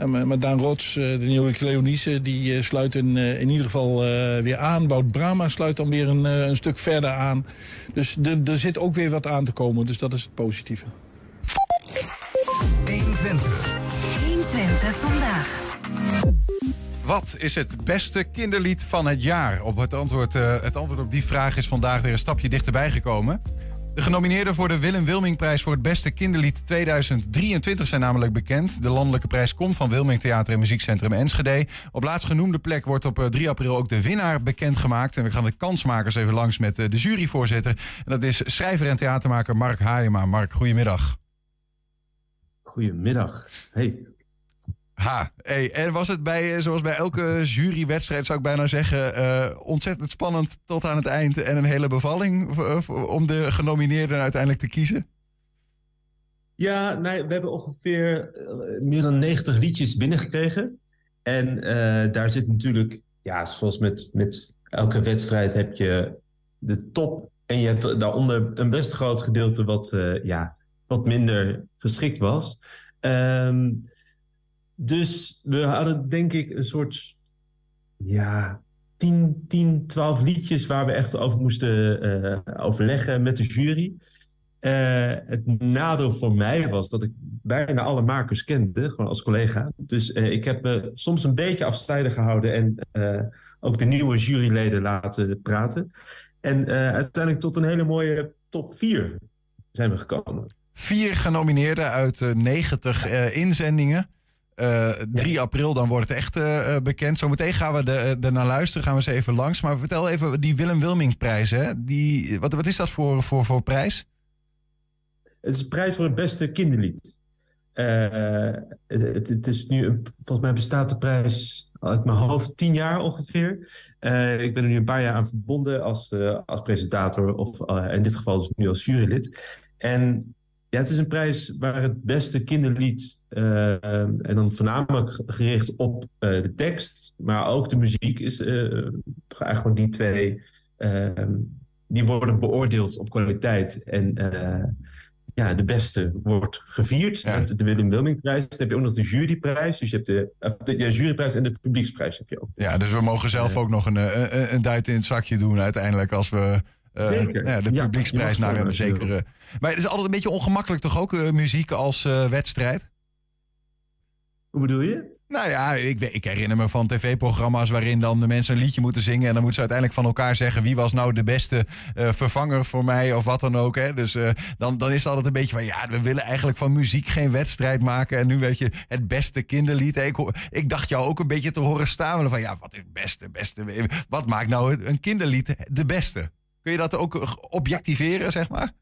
maar Daan Rots, de nieuwe Cleonice, die sluiten in ieder geval weer aan. Wout Brama sluit dan weer een, een stuk verder aan. Dus er zit ook weer wat aan te komen. Dus dat is het positieve. Wat is het beste kinderlied van het jaar? Op het, antwoord, uh, het antwoord op die vraag is vandaag weer een stapje dichterbij gekomen. De genomineerden voor de Willem Wilmingprijs voor het beste kinderlied 2023 zijn namelijk bekend. De landelijke prijs komt van Wilming Theater en Muziekcentrum Enschede. Op laatstgenoemde plek wordt op 3 eh, april ook de winnaar bekendgemaakt. En we gaan de kansmakers even langs met eh, de juryvoorzitter. En dat is schrijver en theatermaker Mark Haajema. Mark, goedemiddag. Goedemiddag. Hey. Ha, en was het bij, eh, zoals bij elke jurywedstrijd zou ik bijna zeggen, uh, ontzettend spannend tot aan het eind en een hele bevalling om de genomineerden uiteindelijk te kiezen? Ja, nee, we hebben ongeveer meer dan 90 liedjes binnengekregen. En daar zit natuurlijk, ja, zoals met, met elke wedstrijd heb je de top en je hebt daaronder een best groot gedeelte wat, ja, wat minder geschikt was. Um, dus we hadden denk ik een soort ja, 10, 10 12 liedjes waar we echt over moesten uh, overleggen met de jury. Uh, het nadeel voor mij was dat ik bijna alle makers kende, gewoon als collega. Dus uh, ik heb me soms een beetje afstijdig gehouden en ook de nieuwe juryleden laten praten. En uiteindelijk tot een hele mooie top 4 zijn we gekomen. Vier genomineerden uit uh, 90 uh, inzendingen. Uh, 3 ja. april, dan wordt het echt uh, bekend. Zometeen gaan we er naar luisteren, gaan we eens even langs. Maar vertel even, die Willem Wilming-prijs, hè? Die, wat, wat is dat voor, voor, voor prijs? Het is een prijs voor het beste kinderlied. Het, het, is nu, volgens mij bestaat de prijs uit mijn hoofd tien jaar ongeveer. Ik ben er nu een paar jaar aan verbonden als, als presentator, of in dit geval dus nu als jurylid. En ja, het is een prijs waar het beste kinderlied, en dan voornamelijk gericht op de tekst, maar ook de muziek, is eigenlijk gewoon die twee, die worden beoordeeld op kwaliteit. En ja, de beste wordt gevierd. Ja. Met de Willem Wilmingprijs. Dan heb je ook nog de juryprijs. Dus je hebt de, de ja, juryprijs en de publieksprijs heb je ook. Ja, dus we mogen zelf ook nog een, een, een duit in het zakje doen uiteindelijk als we ja, de publieksprijs naar een zekere... Maar het is altijd een beetje ongemakkelijk toch ook uh, muziek als uh, wedstrijd? Hoe bedoel je? Nou ja, ik, ik, herinner me van tv-programma's waarin dan de mensen een liedje moeten zingen. En dan moeten ze uiteindelijk van elkaar zeggen wie was nou de beste uh, vervanger voor mij of wat dan ook. Hè? Dus uh, dan, dan is het altijd een beetje van ja, we willen eigenlijk van muziek geen wedstrijd maken. En nu weet je het beste kinderlied. Ik, ik dacht jou ook een beetje te horen stamelen van ja, wat is het beste, beste. Wat maakt nou een kinderlied de beste? Kun je dat ook objectiveren, zeg maar?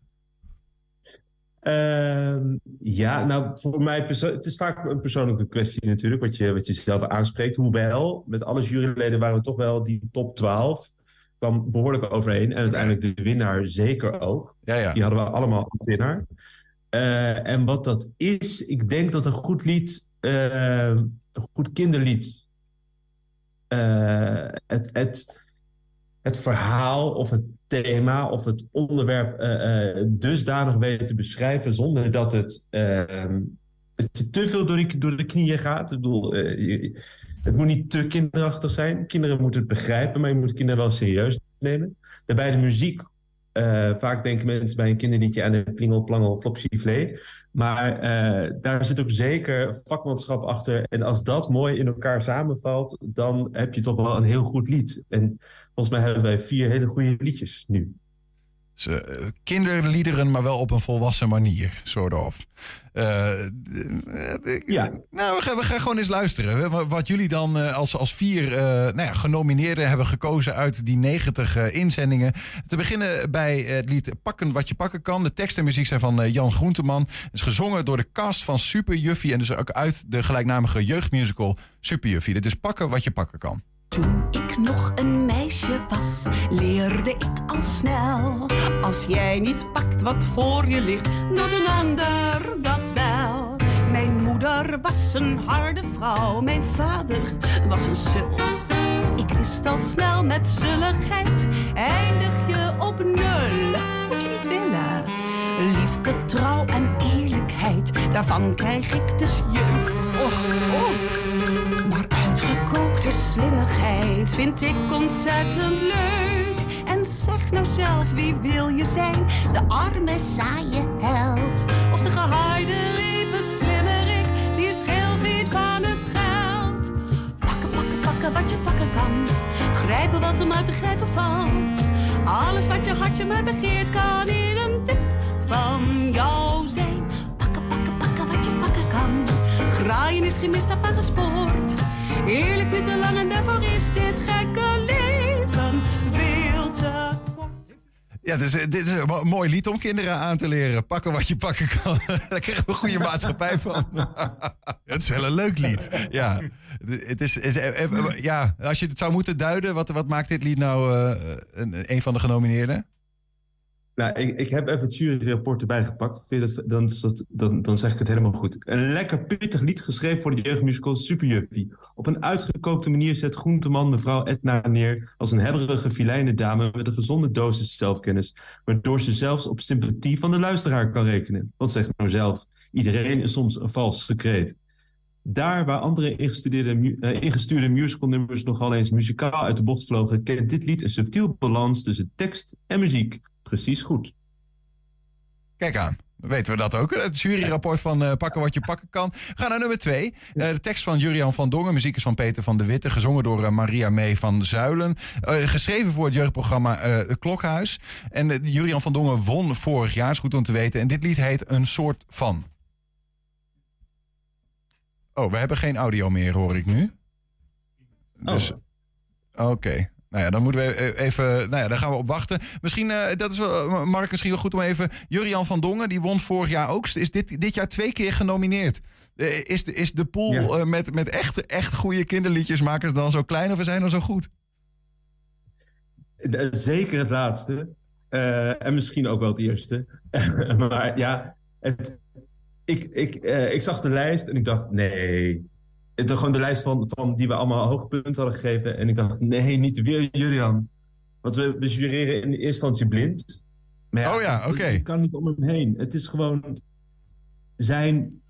Uh, ja, nou voor mij het is vaak een persoonlijke kwestie natuurlijk, wat je, wat je zelf aanspreekt. Hoewel, met alle juryleden waren we toch wel die top 12 kwam behoorlijk overeen. En uiteindelijk de winnaar zeker ook. Ja, ja. Die hadden we allemaal als winnaar. Uh, en wat dat is, ik denk dat een goed lied, uh, een goed kinderlied, uh, het, het, het verhaal of het thema of het onderwerp uh, dusdanig weten te beschrijven zonder dat het, dat je te veel door, door de knieën gaat. Ik bedoel, je, het moet niet te kinderachtig zijn. Kinderen moeten het begrijpen, maar je moet kinderen wel serieus nemen. Daarbij de muziek. Vaak denken mensen bij een kinderliedje aan de plingel, plangel, flopsy. Maar daar zit ook zeker vakmanschap achter. En als dat mooi in elkaar samenvalt, dan heb je toch wel een heel goed lied. En Volgens mij hebben wij vier hele goede liedjes nu. Uh, kinderliederen, maar wel op een volwassen manier, soort of. Uh, ja. Nou, we gaan, we gaan gewoon eens luisteren. Wat jullie dan als, als vier nou ja, genomineerden hebben gekozen uit die 90 inzendingen. Te beginnen bij het lied Pakken wat je pakken kan. De tekst en muziek zijn van Jan Groenteman. Het is gezongen door de cast van Super Juffie. En dus ook uit de gelijknamige jeugdmusical Super Juffie. Dit is Pakken wat je pakken kan. Toen ik nog een meisje was, leerde ik al snel. Als jij niet pakt wat voor je ligt, doet een ander dat wel. Mijn moeder was een harde vrouw, mijn vader was een sul. Ik wist al snel met zulligheid, eindig je op nul. Moet je niet willen. Liefde, trouw en eerlijkheid, daarvan krijg ik dus jeuk. Oh, oh. Uitgekookte slimmigheid vind ik ontzettend leuk. En zeg nou zelf, wie wil je zijn? De arme, saaie held. Of de gehaaide, lieve slimmerik die schil ziet van het geld. Pakken, pakken, pakken wat je pakken kan. Grijpen wat er maar te grijpen valt. Alles wat je hartje maar begeert kan in een tip van jou zijn. Pakken, pakken, pakken wat je pakken kan. Graaien is geen misstapbare sport. Eerlijk duurt te lang en daarvoor is dit gekke leven veel te kort. Ja, dus, dit is een mooi lied om kinderen aan te leren. Pakken wat je pakken kan. Daar krijgen we een goede maatschappij van. Het is wel een leuk lied. Ja, het is, is ja als je het zou moeten duiden, wat, wat maakt dit lied nou uh, een, een van de genomineerden? Nou, ik, ik heb even het juryrapport erbij gepakt. Vind je dat, dan, dan, dan zeg ik het helemaal goed. Een lekker pittig lied geschreven voor de jeugdmusical Superjuffie. Op een uitgekookte manier zet Groenteman mevrouw Edna neer... als een hebberige filijne dame met een gezonde dosis zelfkennis... waardoor ze zelfs op sympathie van de luisteraar kan rekenen. Want zeg nou zelf, iedereen is soms een vals secreet. Daar waar andere ingestudeerde, uh, ingestuurde musicalnummers nogal eens muzikaal uit de bocht vlogen... kent dit lied een subtiel balans tussen tekst en muziek precies goed. Kijk aan. Weten we dat ook. Het juryrapport van eh, Pakken wat je pakken kan. We gaan naar nummer twee. Eh, de tekst van Jurian van Dongen. Muziek is van Peter van de Witte. Gezongen door eh, Maria Mee van Zuilen. Geschreven voor het jeugdprogramma Klokhuis. En Jurian van Dongen won vorig jaar. Is goed om te weten. En dit lied heet Een soort van. Oh, we hebben geen audio meer, hoor ik nu. Dus, Oké. Nou ja, dan moeten we e- even. Nou ja, daar gaan we op wachten. Misschien, eh, dat is wel, Mark, misschien wel goed om even. Jurian van Dongen, die won vorig jaar ook. Is dit, dit jaar twee keer genomineerd. Eh, is, de, is de pool Ja. eh, met, met echt, echt goede kinderliedjesmakers dan zo klein of zijn dan zo goed? Eh, Zeker het laatste. Eh, en misschien ook wel het eerste. maar ja, het, ik, ik, eh, ik zag de lijst en ik dacht, nee. Het, gewoon de lijst van, van die we allemaal hoge punten hadden gegeven. En ik dacht, nee, niet weer Julian. Want we, we jureren in eerste instantie blind. Maar Oh ja, ik- oké. Ik kan niet om hem heen. Het is gewoon... Zijn,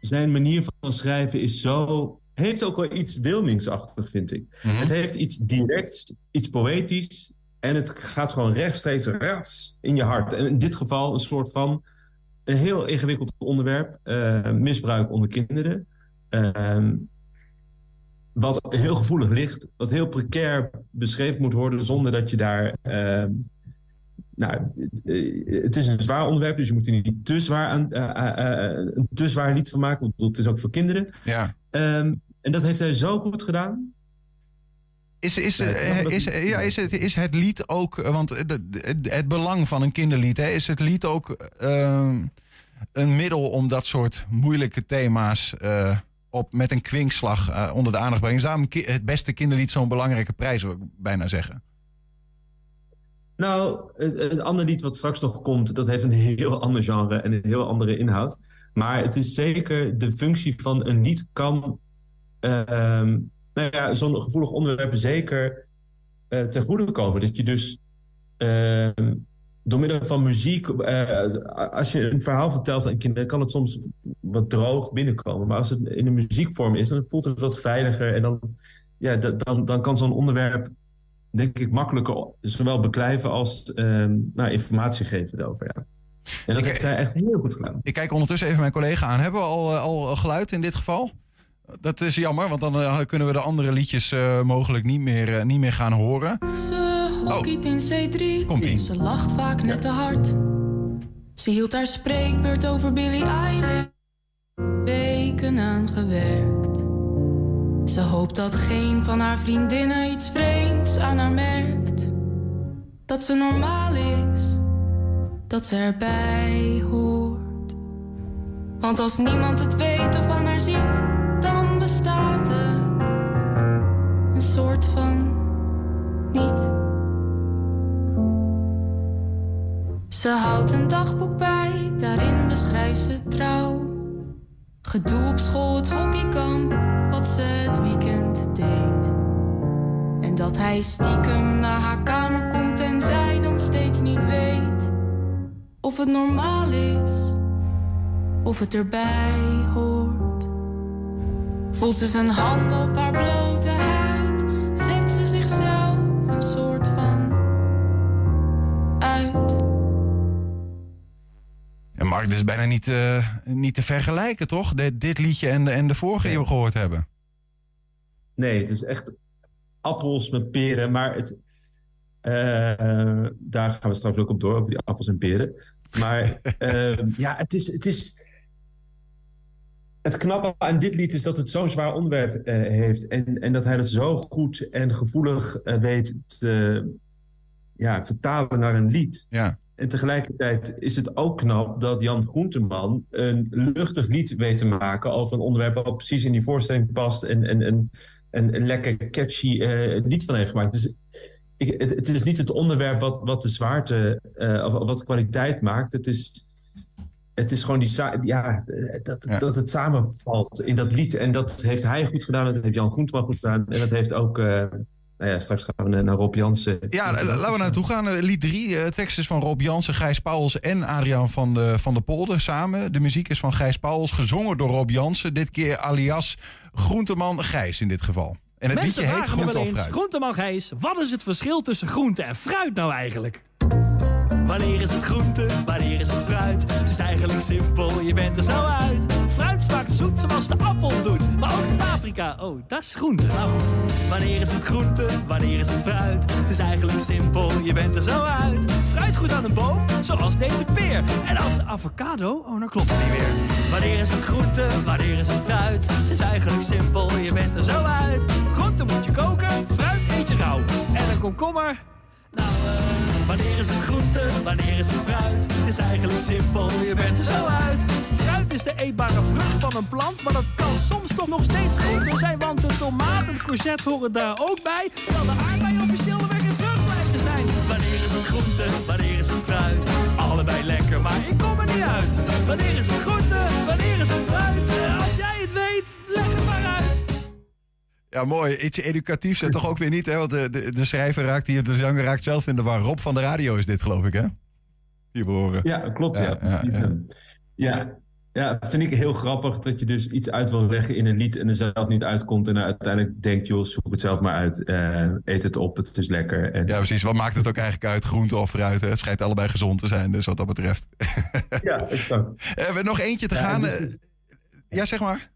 zijn manier van schrijven is zo... Heeft ook wel iets Wilmingsachtig, vind ik. Mhm. Het heeft iets directs, iets poëtisch. En het gaat gewoon rechtstreeks rechts in je hart. En in dit geval een soort van een heel ingewikkeld onderwerp. eh, misbruik onder kinderen. Ehm, wat heel gevoelig ligt. Wat heel precair beschreven moet worden zonder dat je daar... ehm, nou, eh, het is een zwaar onderwerp, dus je moet er niet te zwaar aan, eh, eh, een te zwaar lied van maken. Want het is ook voor kinderen. Ja. Ehm, en dat heeft hij zo goed gedaan. Is, is, ja, is, ja, is, het, is het lied ook, want het, het, belang van een kinderlied, hè, is het lied ook een middel om dat soort moeilijke thema's op, met een kwinkslag eh, onder de aandacht brengen? Ki- het beste kinderlied zo'n belangrijke prijs, zou ik bijna zeggen? Nou, het andere lied wat straks nog komt, dat heeft een heel ander genre en een heel andere inhoud. Maar het is zeker de functie van een lied kan ehm, nou ja, zo'n gevoelig onderwerp zeker eh ten goede komen. Dat je dus ehm, door middel van muziek, eh, als je een verhaal vertelt aan kinderen, kan het soms wat droog binnenkomen. Maar als het in een muziekvorm is, dan voelt het wat veiliger. En dan, ja, dan, dan kan zo'n onderwerp denk ik, makkelijker zowel beklijven als ehm, nou, informatie geven erover. Ja. En dat Ik- heeft hij echt heel goed gedaan. Ik kijk ondertussen even mijn collega aan. Hebben we al, eh, al geluid in dit geval? Dat is jammer, want dan eh, kunnen we de andere liedjes eh, mogelijk niet meer, eh, niet meer gaan horen. Ze hockeyt in C3. Komt-ie. Ze lacht vaak net te hard. Ze hield haar spreekbeurt over Billie Eilish. Weken aan gewerkt. Ze hoopt dat geen van haar vriendinnen iets vreemds aan haar merkt. Dat ze normaal is. Dat ze erbij hoort. Want als niemand het weet of van haar ziet, dan bestaat het. Een soort van niet. Ze houdt een dagboek bij, daarin beschrijft ze trouw. Gedoe op school, het hockeykamp, wat ze het weekend deed. En dat hij stiekem naar haar kamer komt en zij dan steeds niet weet. Of het normaal is, of het erbij hoort. Voelt ze zijn handen op haar blote huid, zet ze zichzelf een soort van uit. En Mark, dit is bijna niet, eh, niet te vergelijken, toch? Dit, dit liedje en de, en de vorige die we gehoord hebben. Nee, het is echt appels met peren. Maar het, eh, daar gaan we straks ook op door, over die appels en peren. Maar eh, ja, het is, het is... Het knappe aan dit lied is dat het zo'n zwaar onderwerp eh, heeft. En, en dat hij het zo goed en gevoelig weet te ja, vertalen naar een lied. Ja. En tegelijkertijd is het ook knap dat Jan Groenteman een luchtig lied weet te maken over een onderwerp wat precies in die voorstelling past en, en, en, en een lekker catchy eh, lied van heeft gemaakt. Dus ik, het, het is niet het onderwerp wat, wat de zwaarte eh, of wat de kwaliteit maakt. Het is, het is gewoon die, ja, eh, dat, dat het samenvalt in dat lied. En dat heeft hij goed gedaan, dat heeft Jan Groenteman goed gedaan. En dat heeft ook, nou ja, straks gaan we naar- Rob Jansen. Ja, la- laten we naartoe gaan. Eh, Lied 3, tekst is van Rob Jansen, Gijs Pauwels en Adriaan van de, van de Polder samen. De muziek is van Gijs Pauwels, gezongen door Rob Jansen. Dit keer alias Groenteman Gijs in dit geval. En het Mensen liedje heet vragen me Groente of Fruit. groenteman Gijs, wat is het verschil tussen groente en fruit nou eigenlijk? Wanneer is het groente, wanneer is het fruit? Het is eigenlijk simpel, je bent er zo uit. Fruit smaakt zoet zoals de appel doet. Maar ook de paprika, oh, dat is groente. Nou goed, wanneer is het groente, wanneer is het fruit? Het is eigenlijk simpel, je bent er zo uit. Fruit goed aan een boom, zoals deze peer. En als de avocado, oh, dan klopt het niet meer. Wanneer is het groente, wanneer is het fruit? Het is eigenlijk simpel, je bent er zo uit. Groente moet je koken, fruit eet je rauw. En een komkommer, nou, eh, wanneer is het groente, wanneer is het fruit? Het is eigenlijk simpel, je bent er zo uit. Fruit is de eetbare vrucht van een plant, maar dat kan soms toch nog steeds groente zijn. Want de tomaat en courgette horen daar ook bij. Terwijl de aardbei officieel weg in vrucht blijkt te zijn. Wanneer is het groente, wanneer is het fruit? Allebei lekker, maar ik kom er niet uit. Wanneer is het groente, Ja, mooi. Iets educatiefs en toch ook weer niet, hè? Want de, de, de schrijver raakt hier, de zanger raakt zelf in de war. Rob van de radio is dit, geloof ik, hè? Hier we horen. Ja, klopt. Ja, Ja, ja, ja. ja. vind ik heel grappig dat je dus iets uit wil leggen in een lied en er zelf niet uitkomt. En dan uiteindelijk denkt, joh, zoek het zelf maar uit. Eh, eet het op, het is lekker. En, Ja, precies. Wat maakt het ook eigenlijk uit? Groente of fruit? Hè? Het schijnt allebei gezond te zijn, dus wat dat betreft. ja, exact. Hebben we nog eentje te gaan? dus- Eh, dus- Ja, zeg maar.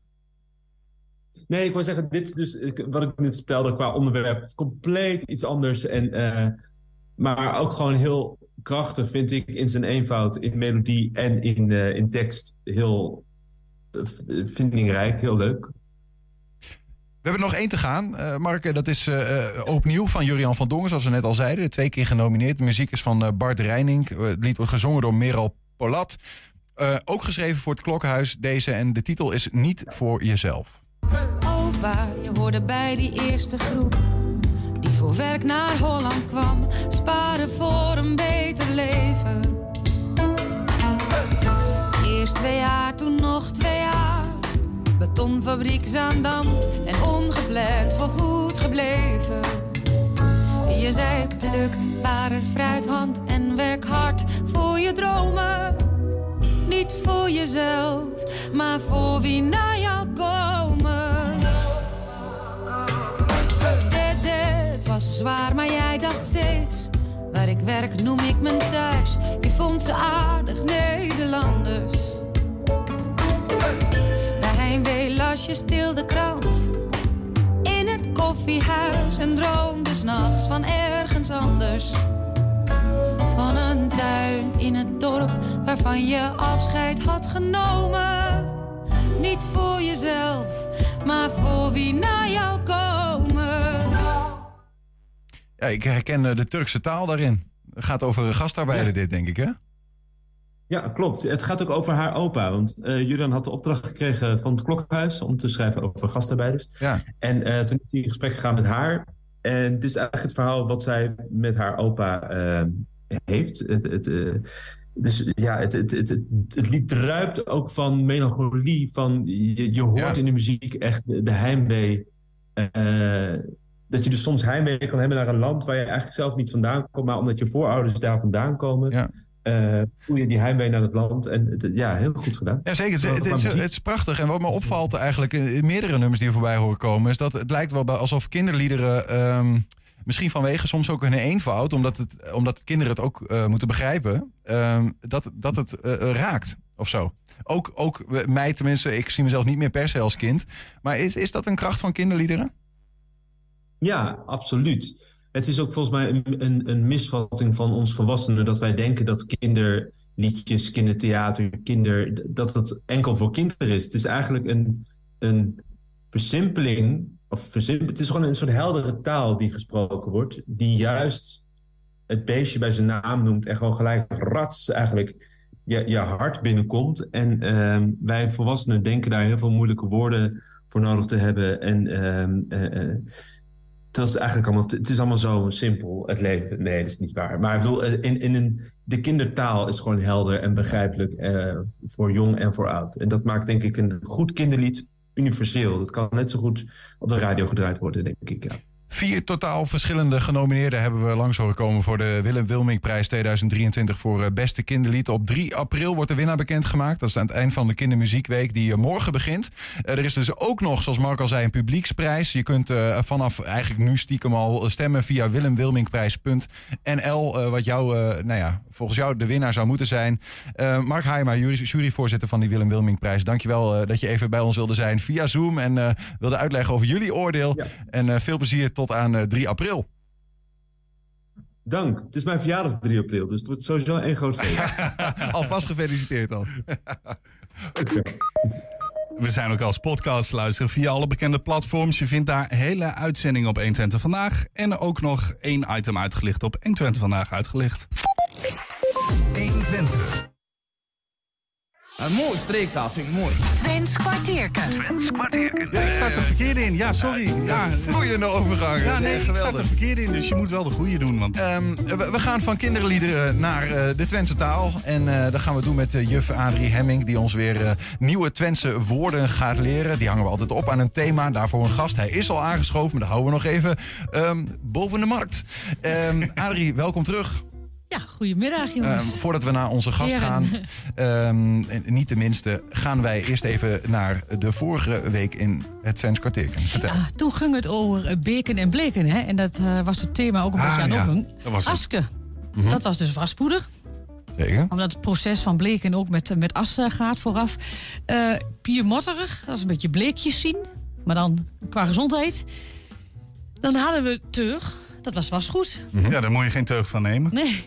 Nee, ik wil zeggen, dit is dus wat ik net vertelde qua onderwerp. Compleet iets anders. En, eh, maar ook gewoon heel krachtig, vind ik, in zijn eenvoud, in melodie en in, eh, in tekst. Heel eh, vindingrijk, heel leuk. We hebben nog één te gaan, eh Mark. Dat is opnieuw van Jurian van Dongen, zoals we net al zeiden. Twee keer genomineerd. De muziek is van Bart Reining. Het lied wordt gezongen door Meral Polat. Ook geschreven voor het Klokhuis, deze. En de titel is Niet voor jezelf. Opa, je hoorde bij die eerste groep die voor werk naar Holland kwam, sparen voor een beter leven. Eerst twee jaar, toen nog twee jaar. Betonfabriek Zaandam en ongepland voorgoed gebleven. Je zei pluk vader fruithand en werk hard voor je dromen. Niet voor jezelf, maar voor wie na jou komen. Was zwaar, maar jij dacht steeds. Waar ik werk noem ik mijn thuis. Je vond ze aardig Nederlanders. Bij heimwee las je stil de krant. In het koffiehuis en droomde s'nachts van ergens anders. Van een tuin in het dorp waarvan je afscheid had genomen. Niet voor jezelf, maar voor wie na jou komen. Ja, ik herken eh, de Turkse taal daarin. Het gaat over gastarbeiden, dit, denk ik, hè? Ja, klopt. Het gaat ook over haar opa. Want eh Julian had de opdracht gekregen van het Klokhuis om te schrijven over gastarbeiders. Ja. En eh, toen is hij in gesprek gegaan met haar. En dit is eigenlijk het verhaal wat zij met haar opa heeft. Het, het, dus ja, het, het, het, het, het lied druipt ook van melancholie. Van, je, je hoort Ja. in de muziek echt de, de heimwee. Dat je dus soms heimwee kan hebben naar een land waar je eigenlijk zelf niet vandaan komt. Maar omdat je voorouders daar vandaan komen, Ja. eh, voel je die heimwee naar het land. En ja, heel goed gedaan. Ja, zeker. Het, is, muziek. het is prachtig. En wat me opvalt eigenlijk in, meerdere nummers die er voorbij horen komen... is dat het lijkt wel alsof kinderliederen... ehm, misschien vanwege soms ook hun eenvoud... omdat, het, omdat kinderen het ook eh, moeten begrijpen... ehm, dat, dat het eh, raakt of zo. Ook, ook mij tenminste, ik zie mezelf niet meer per se als kind. Maar is, is dat een kracht van kinderliederen? Ja, absoluut. Het is ook volgens mij een, een, een misvatting van ons volwassenen dat wij denken dat kinderliedjes, kindertheater, kinder, dat het enkel voor kinderen is. Het is eigenlijk een, een versimpeling, of versimpel, het is gewoon een soort heldere taal die gesproken wordt, die juist het beestje bij zijn naam noemt en gewoon gelijk rats eigenlijk je, je hart binnenkomt. En ehm, wij volwassenen denken daar heel veel moeilijke woorden voor nodig te hebben. En ehm, eh, eh, dat is eigenlijk allemaal, het is allemaal zo simpel, het leven. Nee, dat is niet waar. Maar ik bedoel, eh, in, in de kindertaal is gewoon helder en begrijpelijk eh, voor jong en voor oud. En dat maakt denk ik een goed kinderlied universeel. Dat kan net zo goed op de radio gedraaid worden, denk ik. Ja. Vier totaal verschillende genomineerden hebben we langs horen komen voor de Willem Wilming-prijs 2023 voor eh, beste kinderlied. Op 3 april wordt de winnaar bekendgemaakt. Dat is aan het eind van de Kindermuziekweek die eh, morgen begint. Eh, er is dus ook nog, zoals Mark al zei, een publieksprijs. Je kunt vanaf eigenlijk nu stiekem al stemmen via willemwilmingprijs.nl. wat jou, nou ja, volgens jou de winnaar zou moeten zijn. Mark Heijma, jury- juryvoorzitter van die Willem Wilmingprijs. Dankjewel dat je even bij ons wilde zijn via Zoom en wilde uitleggen over jullie oordeel. En veel plezier tot aan eh, 3 april. Dank. Het is mijn verjaardag op 3 april, dus het wordt sowieso één groot feest. Alvast gefeliciteerd al. We zijn ook als podcast te luisteren via alle bekende platforms. Je vindt daar hele uitzendingen op 120 Vandaag. En ook nog één item uitgelicht op 120 Vandaag uitgelicht. 120. Een mooie streektaal vind ik mooi. Twents kwartierken. Ja, ik sta er verkeerd in. Ja, sorry. Ja, vloeiende overgang. Ja, nee, ik sta er verkeerd in. Dus je moet wel de goede doen. Want... Ehm, we, we gaan van kinderliederen naar eh, de Twentse taal. En eh, dat gaan we doen met eh, juf Adrie Hemming... die ons weer eh, nieuwe Twentse woorden gaat leren. Die hangen we altijd op aan een thema. Daarvoor een gast. Hij is al aangeschoven, maar dat houden we nog even ehm, boven de markt. Ehm, Adrie, welkom terug. Ja, goedemiddag jongens. Ehm, voordat we naar onze gast gaan, ehm, niet de minste, gaan wij eerst even naar de vorige week in het Twents. Vertel. Ja, toen ging het over eh, beken en bleken. Hè? En dat eh, was het thema ook een Ah, beetje aan ja, dat. Aske. Mhm. Dat was dus waspoeder. Zeker. Omdat het proces van bleken ook met, met as eh, gaat vooraf. Eh Piermotterig, dat is een beetje bleekjes zien. Maar dan qua gezondheid. Dan hadden we teug. Dat was wasgoed. Ja, daar moet je geen teug van nemen. Nee.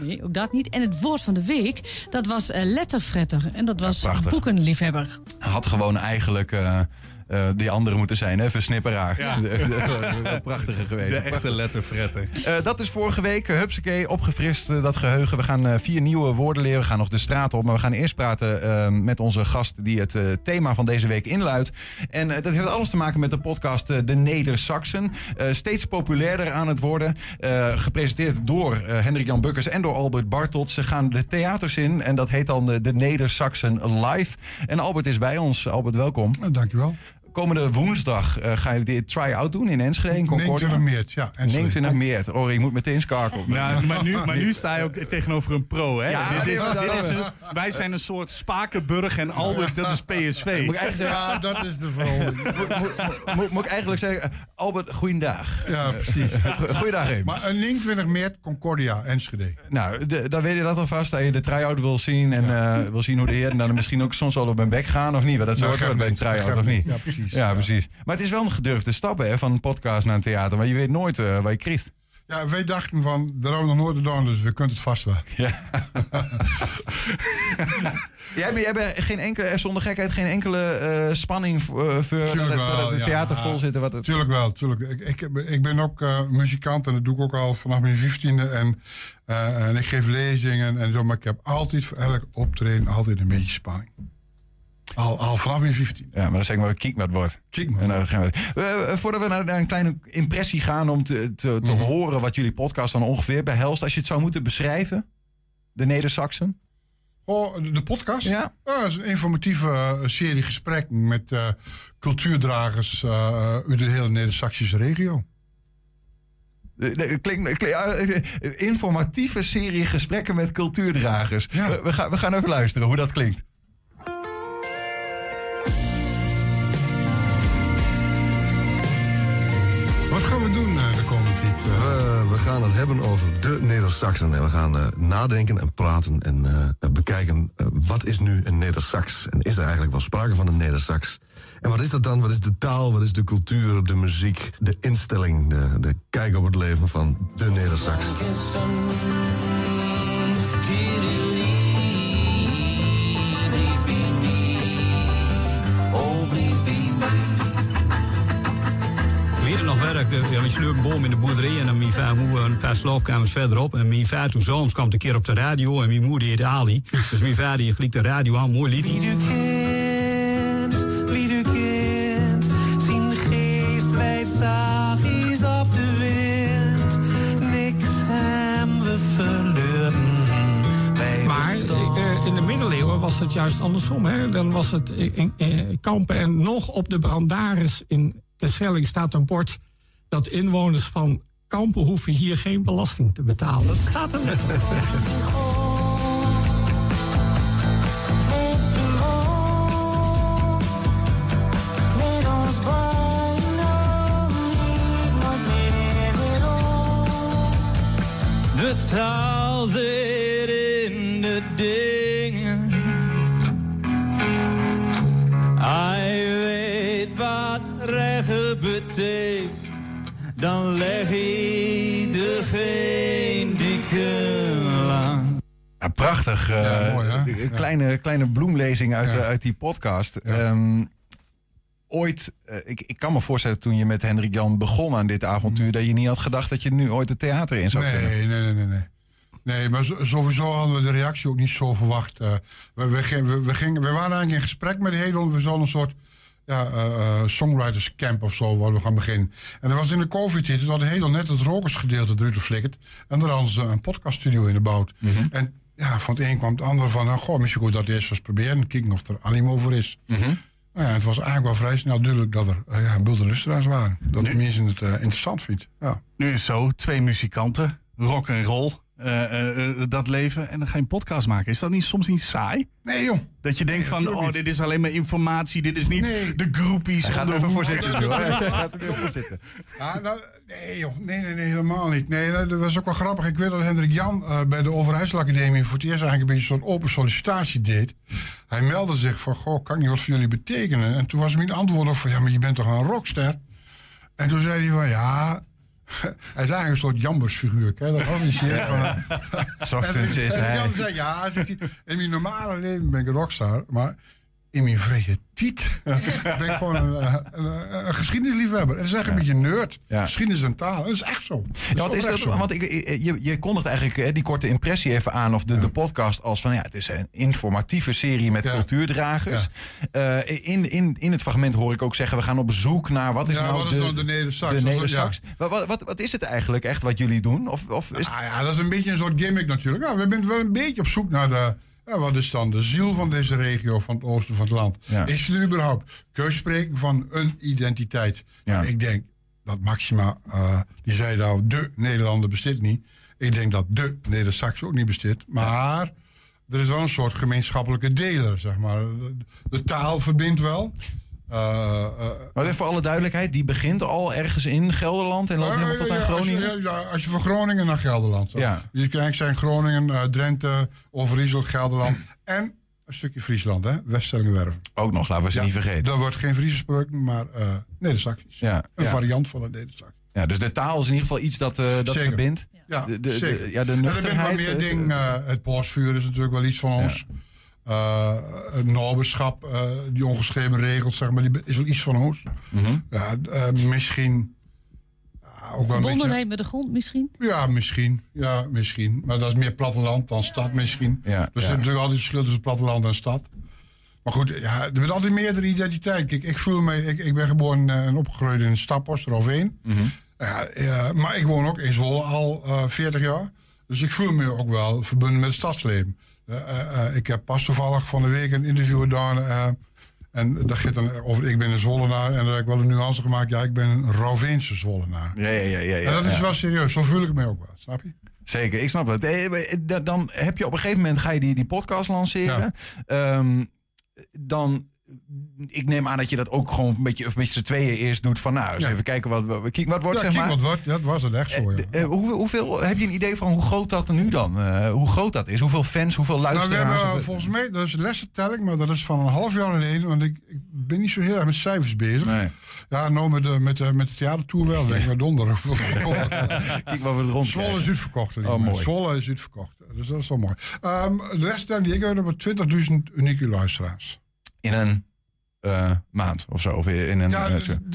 Nee, ook dat niet. En het woord van de week, dat was eh, letterfretter. En dat was prachtig. boekenliefhebber. Had gewoon eigenlijk eh, eh, die andere moeten zijn, hè? Versnipperaar. Ja. Prachtige geweest. De echte letterfretter. Eh, dat is vorige week. Uh, Hupsakee, opgefrist eh, dat geheugen. We gaan eh, vier nieuwe woorden leren. We gaan nog de straat op. Maar we gaan eerst praten eh, met onze gast die het eh, thema van deze week inluidt. En eh, dat heeft alles te maken met de podcast eh, De Neder-Saxen. Eh, steeds populairder aan het worden. Eh, gepresenteerd door eh, Hendrik-Jan Bukkers en door Albert Bartelt. Ze gaan de theaters in en dat heet dan eh, De Neder-Saxen Live. En Albert is bij ons. Albert, welkom. Dankjewel. Komende woensdag eh, ga je dit try-out doen in Enschede, in Concordia. 29 maart, ja. Enschede. 29 maart. Oh, ik moet meteen schakelen. Ja, maar nu, maar nu sta je ook tegenover een pro, hè? Ja, dit is, dit is een- wij zijn een soort Spakenburg en Albert, dat is PSV. Moet ik eigenlijk zeggen, Ja, dat is de verhouding. moet, moet- moet- moet ik eigenlijk zeggen, eh, Albert, goeiedag. Ja, precies. Goeiedag, even. Maar een 29 maart, Concordia, Enschede. Nou, de- dan weet je dat alvast. Dat je de try-out wil zien en eh, wil zien hoe de heren dan misschien ook soms wel op hun bek gaan of niet. Want dat Nou, geeft ook bij een try-out, of niet? niet. Ja, precies. Ja, precies. Maar het is wel een gedurfde stap hè, van een podcast naar een theater. Maar je weet nooit eh, waar je krijgt. Ja, wij dachten van, daar hebben we nog nooit gedaan, dus we kunnen het vast wel. Jij hebt, jij hebt geen enkele, eh, zonder gekheid geen enkele eh, spanning voor, het- ja. theater vol zit. en Wat het... Tuurlijk wel, tuurlijk. Ik, ik, ben ook muzikant en dat doe ik ook al vanaf mijn 15e. En, en ik geef lezingen en zo, maar ik heb altijd voor elk optreden altijd een beetje spanning. Al, al vanaf mijn 15. Ja, maar dan zeg ik maar, kiek met wordt. Kiek gaan we, Eh, eh, voordat we naar, naar een kleine impressie gaan om te, te, te Mhm. horen wat jullie podcast dan ongeveer behelst. Als je het zou moeten beschrijven, de Neder-Saxen. Oh, de- podcast? Ja. dat is een informatieve serie gesprekken met cultuurdragers uit de hele Neder-Saxische regio. Klinkt, klink- eh, informatieve serie gesprekken met cultuurdragers. We, we gaan, we gaan even luisteren hoe dat klinkt. We, we gaan het hebben over de Neder-Saxen. En we gaan eh, nadenken en praten en eh, bekijken eh, wat is nu een Neder-Sax? En is er eigenlijk wel sprake van een Neder-Sax? En wat is dat dan? Wat is de taal? Wat is de cultuur, de muziek, de instelling, de, de kijk op het leven van de Neder-Sax? Werkt, eh, ja, we sleuren een boom in de boerderij en dan mijn vader moe een paar slaapkamers verderop. En mijn vader toen soms kwam een keer op de radio en mijn moeder heette Ali. Dus mijn vader die de radio aan, mooi lied. Wie du kent, zijn geest wijd op de wind. Niks hem we verloren. Wij Maar eh, in de middeleeuwen was het juist andersom. Hè? Dan was het in, in, eh, kampen en nog op de brandaris in de Schelling staat een bord. Dat inwoners van Kampen hoeven hier geen belasting te betalen. Dat staat er net. De taal zit in de dingen. Hij weet wat rechten betekent. Dan leg hij er geen dikke lang. Ja, prachtig. eh, Ja, mooi, hè? een Kleine, kleine bloemlezing uit, Ja. eh, uit die podcast. Ehm, ooit, eh, ik, ik kan me voorstellen toen je met Hendrik Jan begon aan dit avontuur... dat je niet had gedacht dat je nu ooit het theater in zou kunnen. Nee, nee, nee, nee. nee. Nee, maar sowieso hadden we de reactie ook niet zo verwacht. Eh, we, we, gingen- we, we, gingen, we waren eigenlijk in gesprek met Hedon. We zouden een soort ja, eh, songwriters camp of zo waar we gaan beginnen. En dat was in de covid-tijd. Toen had Hedon net het rokersgedeelte eruit geflikkerd. En daar hadden ze een podcaststudio in gebouwd. En ja, van het een kwam het ander van... Nou, goh, misschien goed dat eerst eens proberen. Kijken of er animo voor is. Nou ja, het was eigenlijk wel vrij snel duidelijk dat er eh, ja, een bulde luisteraars waren. Dat de mensen het interessant vindt. Ja. Nu is zo, twee muzikanten, rock en roll, eh, eh, eh, dat leven. En dan ga je een podcast maken. Is dat niet soms niet saai? Nee, joh. Dat je denkt van, oh, dit is alleen maar informatie. Dit is niet Nee. de groupies. Hij gaat er even voor zitten, joh. Hij gaat er even voor zitten. Ja, nou, nee, joh. Nee, nee, nee, helemaal niet. Nee, dat was ook wel grappig. Ik weet dat Hendrik Jan eh, bij de Overijsselacademie voor het eerst eigenlijk een beetje zo'n open sollicitatie deed. Hij meldde zich van, goh, kan ik niet wat voor jullie betekenen? En toen was mijn antwoord op van, ja, maar je bent toch een rockster? En toen zei hij van, ja... Hij is eigenlijk een soort jambersfiguur. Hè? Dat shit. van, Ochtends is en hij. Zei, ja, zegt hij, in mijn normale leven ben ik een rockstar. Maar in mijn vrije tiet ben ik gewoon een, eh, een, een, geschiedenisliefhebber. En dat is echt een beetje nerd. Ja. Geschiedenis en taal. Dat is echt zo. Dat Ja, wat is dat, zo. want ik, je, je kondigt eigenlijk eh, die korte impressie even aan, of de, de podcast, als van ja, het is een informatieve serie met cultuurdragers. Eh, in, in, in het fragment hoor ik ook zeggen, we gaan op zoek naar wat is nou wat is de, nou de nedersax? de. Wat, wat, wat, wat is het eigenlijk echt wat jullie doen? Of, of is, Nou ja, dat is een beetje een soort gimmick natuurlijk. Ja, we zijn wel een beetje op zoek naar de... Ja, wat is dan de ziel van deze regio, van het oosten van het land? Ja. Is er überhaupt keus spreken van een identiteit? En ik denk dat Maxima, eh, die zei nou, de Nederlander bestaat niet. Ik denk dat de Neder-Sax ook niet bestaat. Maar er is wel een soort gemeenschappelijke deler, zeg maar. De, de taal verbindt wel. Eh, eh, maar even voor alle duidelijkheid, die begint al ergens in Gelderland en loopt helemaal tot aan ja, als je- Groningen. ja, als je van Groningen naar Gelderland. Ja. Dus kijkt zijn Groningen, eh, Drenthe, Overijssel, Gelderland. en een stukje Friesland, hè? Weststellingwerven. Ook nog, laten we ze niet vergeten. Daar wordt geen Fries gesproken, maar eh Neder-Saxisch. Ja, Een ja. variant van het Neder-Saxisch. Ja, dus de taal is in ieder geval iets dat, eh, dat Zeker. verbindt. Ja, de, de, de- zeker. ja, de er nuchterheid. meer eh, eh, het polsvuur is natuurlijk wel iets van ons. Eh, het noberschap, eh, die ongeschreven regels, zeg maar, die is wel iets van ons. Mhm. Ja, eh, misschien ook wel een beetje... Verbondenheid met de grond misschien? Ja, misschien. Ja, misschien. Maar dat is meer platteland dan stad misschien. Ja, er ja. zit natuurlijk altijd verschil tussen platteland en stad. Maar goed, ja, er bent altijd meerdere identiteit. Kijk, ik voel me, ik, ik ben geboren eh, en opgegroeid in Staphorst, Roveen. Mhm. Ja, ja, maar ik woon ook in Zwolle al eh 40 jaar. Dus ik voel me ook wel verbonden met het stadsleven. Eh, eh, eh, ik heb pas toevallig van de week een interview gedaan. en dat gaat dan over ik ben een Zwollenaar. En daar heb ik wel een nuance gemaakt. Ja, ik ben een Roveense Zwollenaar. Ja, ja, ja, ja, ja, en dat is ja. wel serieus. Zo voel ik me ook wel. Snap je? Zeker, ik snap het. Da- Dan heb je op een gegeven moment ga je die, die podcast lanceren. Ehm, dan, ik neem aan dat je dat ook gewoon een beetje, of beetje z'n tweeën eerst doet van nou, eens Ja. even kijken wat, wat, wat wordt ja, zeg maar. wat wordt. Ja, dat was het echt zo, ja. Hoe, hoeveel, heb je een idee van hoe groot dat nu dan, eh, hoe groot dat is? Hoeveel fans, hoeveel Nou, we luisteraars? hebben Of- volgens mij, dat is lessentelling, maar dat is van een half jaar geleden. Want ik, ik ben niet zo heel erg met cijfers bezig. Ja, nou met de, met de, met de theatertour wel. Denk ik, maar donder. Kijk wat we er rond Zwolle is uitverkocht. Oh, mooi. Zwolle is uitverkocht. Dus dat is wel mooi. Ehm, de lessentelling die ik heb, hebben 20.000 unieke luisteraars. In een eh, maand of zo? Of in een, Ja,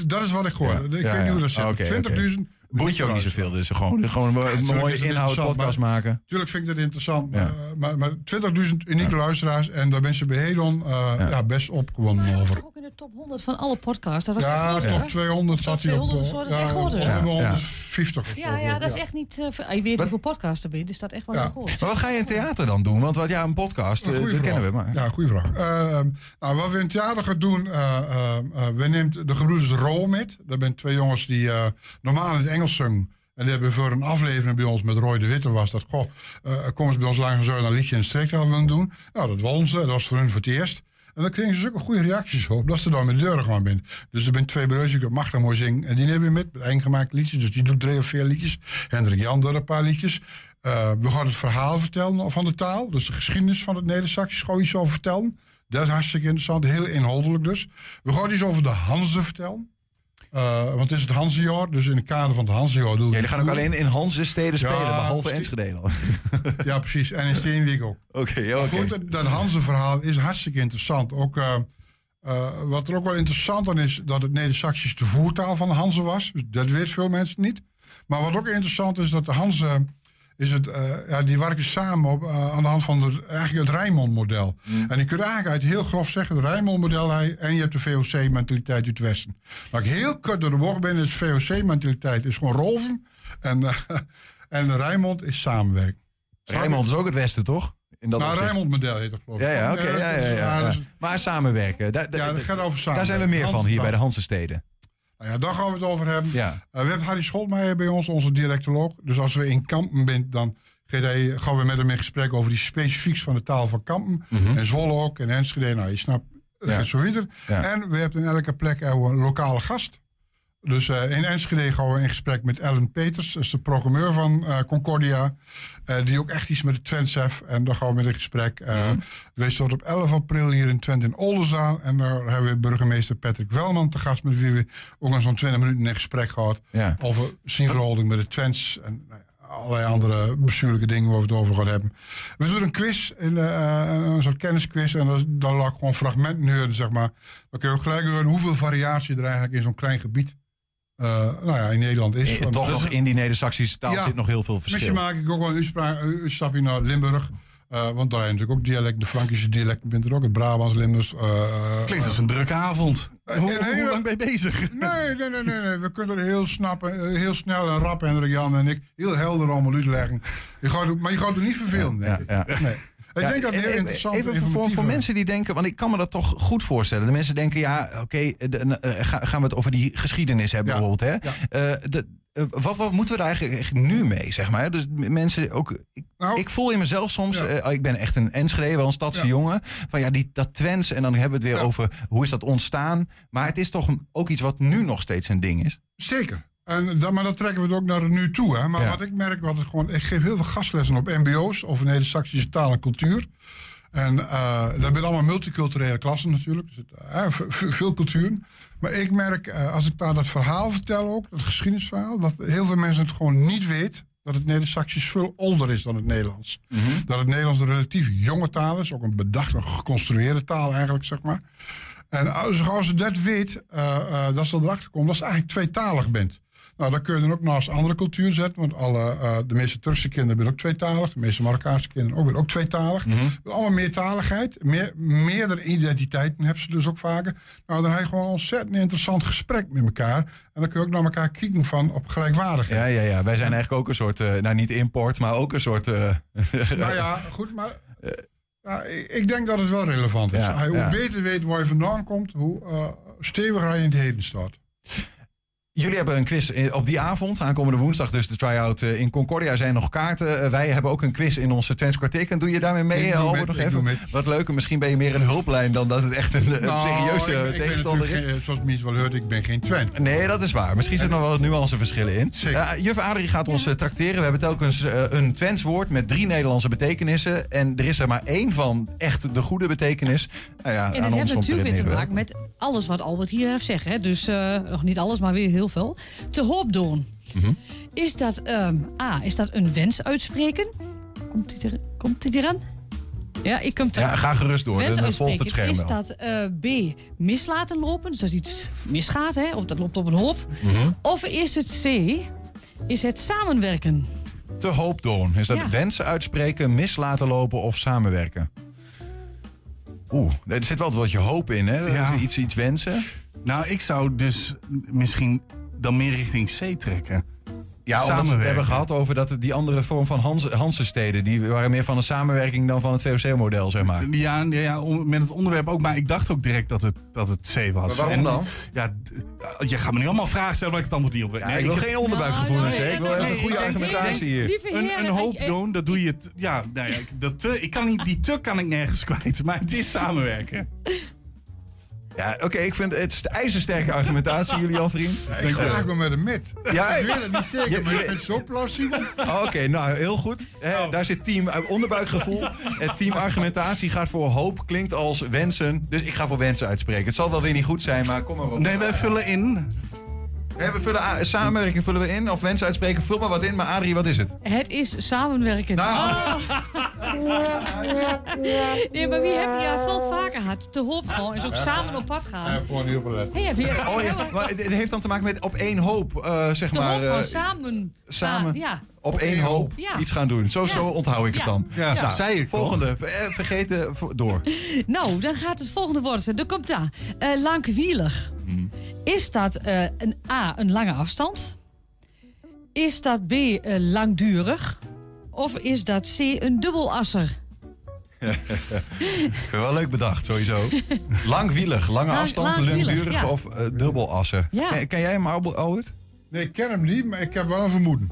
dat is wat ik hoorde. Ja, Ik ja, weet niet hoe dat zit. Oké, 20.000 oké. Boeit je ook niet zoveel, dus gewoon, gewoon een mooie inhoud, podcast maar- maken. Tuurlijk vind ik dat interessant. Ja. Maar, maar, maar 20.000 unieke luisteraars. En daar ben ze bij Hedon eh, ja. best opgewonden over. Ook in de top 100 van alle podcasts. Dat was echt Ja, top hè? 200 staat hij op. 200 of zo, dat is ja, echt hè? ja. 150 of zo. Ja, ja, dat is echt niet... eh, je weet hoeveel podcasts er zijn, dus dat echt wel groot. Maar wat ga je in theater dan doen? Want wat, ja, een podcast, eh, dat vraag. kennen we. Maar. Ja, goede vraag. Eh, nou, wat we in het theater gaan doen, eh, eh, eh, we neemt de gebroeders Roo met. Dat zijn twee jongens die eh, normaal in het Engels En die hebben voor een aflevering bij ons met Roy de Witte was dat, goh, eh kom eens bij ons langs zo een liedje in de streektaal willen doen. Nou, dat won ze, dat was voor hun voor het eerst. En dan kregen ze zulke goede reacties op, dat ze dan met de deur gewoon bent. Dus er zijn twee broers die machtig mooi zingen. En die nemen we met, met eingemaakte liedjes. Dus die doet drie of vier liedjes. Hendrik Jan doet een paar liedjes. Eh, we gaan het verhaal vertellen van de taal. Dus de geschiedenis van het Neder-Saxisch gewoon iets over vertellen. Dat is hartstikke interessant, heel inhoudelijk dus. We gaan iets over de Hanze vertellen. Eh, want het is het Hanzejaar, dus in het kader van het Hanzejaar doen we... Jullie gaan ook alleen in Hanse steden Ja, spelen, behalve Enschede al. Ja, precies. En in Steenwijk ook. Oké. Goed, dat- dat Hanze-verhaal is hartstikke interessant. Ook, eh, eh, wat er ook wel interessant aan is, dat het Neder-Saxisch de voertaal van de Hanze was. Dus dat weten veel mensen niet. Maar wat ook interessant is, dat de Hanze... Is het, eh, ja, die werken samen op, eh, aan de hand van de, eigenlijk het Rijnmond-model. En je kunt eigenlijk uit heel grof zeggen: het Rijnmond-model hij- en je hebt de VOC-mentaliteit uit het Westen. Maar ik heel kort door de bocht ben, is VOC-mentaliteit is gewoon roven. En, eh, en Rijnmond is samenwerking. Rijnmond is ook het Westen, toch? In dat nou. Rijnmond-model heet dat geloof ik. Ja, ja, oké. ja, ja, ja, Maar samenwerken, daar, daar- Ja, dat gaat over daar zijn we samenwerken. meer van hier bij de hand. Nou ja, daar gaan we het over hebben. Ja. Eh, we hebben Harry Scholtmeijer bij ons, onze dialectoloog. Dus als we in Kampen zijn, dan hij- gaan we met hem in gesprek over die specifieks van de taal van Kampen. Mhm. En Zwolle ook, en Enschede. Nou, je snapt, het Ja. zo verder. Ja. En we hebben in elke plek een lokale gast. Dus eh, in Enschede gaan we in gesprek met Ellen Peters. Dat is de programmeur van eh, Concordia. eh, die ook echt iets met de Twents heeft. En daar gaan we met in gesprek. Mhm. Wees tot op 11 april hier in Twente in Oldenzaal. En daar hebben we burgemeester Patrick Welman te gast. Met wie we ook eens zo'n 20 minuten in gesprek gehad. Ja. Over zijn verhouding met de Twents. En nou allerlei andere bestuurlijke dingen waar we het over gaan hebben. We doen een quiz, eh, een soort kennisquiz. En dan, dan laat ik gewoon fragmenten zeg maar. Dan kun je ook gelijk horen hoeveel variatie er eigenlijk in zo'n klein gebied eh, nou ja, in Nederland is. Toch nog in die Neder-Saxische taal Ja. zit nog heel veel verschil. Misschien maak ik ook wel een uitstapje naar Limburg. Eh, want daar heb je natuurlijk ook dialect. De Frankische dialect bent er ook. Het Brabants, Limburgs. eh, Klinkt als een drukke avond. Hoe, lang ben je bezig? Nee, nee, nee, nee, nee. We kunnen er heel, snappen, heel snel en rap, Hendrik Jan en ik, heel helder allemaal uitleggen. Je gaat, maar je gaat er niet vervelen, denk ik. Nee. Ik Ja, denk dat heel even- interessant Even voor, voor mensen die denken, want ik kan me dat toch goed voorstellen. De mensen denken, ja, oké, eh, eh, ga- gaan we het over die geschiedenis hebben bijvoorbeeld. Hè? Eh, de, wat, wat moeten we daar eigenlijk, nu mee, zeg maar? Dus mensen ook. Ik, ik voel in mezelf soms, eh, ik ben echt een Enschede, wel een stadse jongen. Van ja, die, dat Twents, en dan hebben we het weer over hoe is dat ontstaan. Maar het is toch ook iets wat nu nog steeds een ding is. Zeker. En dan, maar dat trekken we het ook naar nu toe. Hè. Maar Ja. wat ik merk, wat het gewoon, ik geef heel veel gastlessen op mbo's over Neder-Saxische taal en cultuur. En eh dat zijn allemaal multiculturele klassen natuurlijk. Dus het, eh, veel culturen. Maar ik merk, eh, als ik daar dat verhaal vertel ook, dat geschiedenisverhaal, dat heel veel mensen het gewoon niet weten. Dat het Neder-Saxisch veel ouder is dan het Nederlands. Dat het Nederlands een relatief jonge taal is. Ook een bedachte, een geconstrueerde taal eigenlijk, zeg maar. En als, als je dat weet, dat ze erachter komen, dat je eigenlijk tweetalig bent. Nou, dan kun je dan ook naast andere cultuur zetten. Want alle, eh, de meeste Turkse kinderen zijn ook tweetalig. De meeste Marokkaanse kinderen ook, ook tweetalig. Allemaal meertaligheid. Meer, meerdere identiteiten hebben ze dus ook vaker. Nou, dan heb je gewoon een ontzettend interessant gesprek met elkaar. En dan kun je ook naar elkaar kijken van op gelijkwaardigheid. Ja, ja, ja. Wij zijn eigenlijk ook een soort, eh, nou niet import, maar ook een soort. eh, Nou ja, goed, maar ja, ik denk dat het wel relevant is. Ja, hoe ja. beter weet waar je vandaan komt, hoe steviger hij in het heden staat. Jullie hebben een quiz op die avond, aankomende woensdag, dus de try-out eh, in Concordia. Er zijn nog kaarten. Eh, wij hebben ook een quiz in onze Twents kwartier. En doe je daarmee mee, Ik eh, doe Albert, met, nog ik even? doe met. Wat leuk. en Misschien ben je meer een hulplijn dan dat het echt een, een Nou, serieuze ik ik ben tegenstander is. geen- Zoals Mies wel hoort, ik ben geen Twent. Nee, dat is waar. Misschien zitten nog wel wat nuanceverschillen in. Ja, juf Adrie gaat ons eh, tracteren. We hebben telkens eh, een Twents woord met drie Nederlandse betekenissen. En er is er maar één van echt de goede betekenis. Nou ja, En dat heeft natuurlijk weer te maken met alles wat Albert hier heeft zeggen. Hè. Dus eh, nog niet alles, maar weer heel veel. Te hoop doen. Mhm. Is dat, ehm, A, is dat een wens uitspreken? Komt hij er, komt hij eraan? Ja, ik kom Ja, ga gerust door. Wens Dan volgt het scherm Is dat eh, B, mis laten lopen? Dus dat iets misgaat, hè? of dat loopt op een hoop. Mhm. Of is het C, is het samenwerken? Te hoop doen. Is dat Ja. wensen uitspreken, mis laten lopen of samenwerken? Oeh, er zit wel wat je hoop in, hè? Ja. Iets, iets wensen. Nou, ik zou dus misschien dan meer richting C trekken. Ja, omdat we het hebben gehad over dat die andere vorm van Hans, Hansensteden... die waren meer van een samenwerking dan van het VOC-model, zeg maar. Ja, ja, ja, om- met het onderwerp ook. Maar ik dacht ook direct dat het, dat het C was. Maar waarom dan? Ja, d- je gaat me nu allemaal vragen stellen waar ik het antwoord niet op weet. Ja, ik wil geen onderbuikgevoelens, Nee, hè. Ik wil nee, even nee, een goede argumentatie hier. Een, een hoop doen, dat doe je... t- Ja, nou ja, ik- dat te, ik kan niet, die te kan ik nergens kwijt. Maar het is samenwerken. Ja, oké, ik vind het is de ijzersterke argumentatie, Julian Vriend. Ik ga eigenlijk wel met een mit. Ja, ik weet het niet zeker, Ja, maar ik ja. vind het zo plausibel. Oh, Oké, nou heel goed. Hè, Daar zit team onderbuikgevoel. En team argumentatie gaat voor hoop, klinkt als wensen. Dus ik ga voor wensen uitspreken. Het zal wel weer niet goed zijn, maar kom maar op. Nee, wij vullen in. We vullen samenwerking vullen we in. Of wensen uitspreken, vul maar wat in. Maar Adrie, wat is het? Het is samenwerken. Nou. Nee, maar wie heb je ja, veel vaker gehad? Te hoop gewoon. Is ook samen op pad gaan. Ja, gewoon niet op let. Hey, heb je, Oh ja, maar het heeft dan te maken met op één hoop, eh, zeg Te maar. hoop gewoon eh, samen. samen. Ja. Op één hoop Ja. iets gaan doen. Zo, Ja. zo onthoud ik het dan. Ja. Nou, zei ik toch? Volgende. Ver- eh, Vergeten door. Nou, dan gaat het volgende woord zijn. Er komt daar. Eh langwielig. Hmm. Is dat eh, een A, een lange afstand? Is dat B, eh, langdurig? Of is dat C, een dubbelasser? Ik vind wel leuk bedacht, sowieso. Langwielig, lange Lang- afstand, langdurig ja. of dubbelassen. Ja. Ken, ken jij hem, Albert? Nee, ik ken hem niet, maar ik heb wel een vermoeden.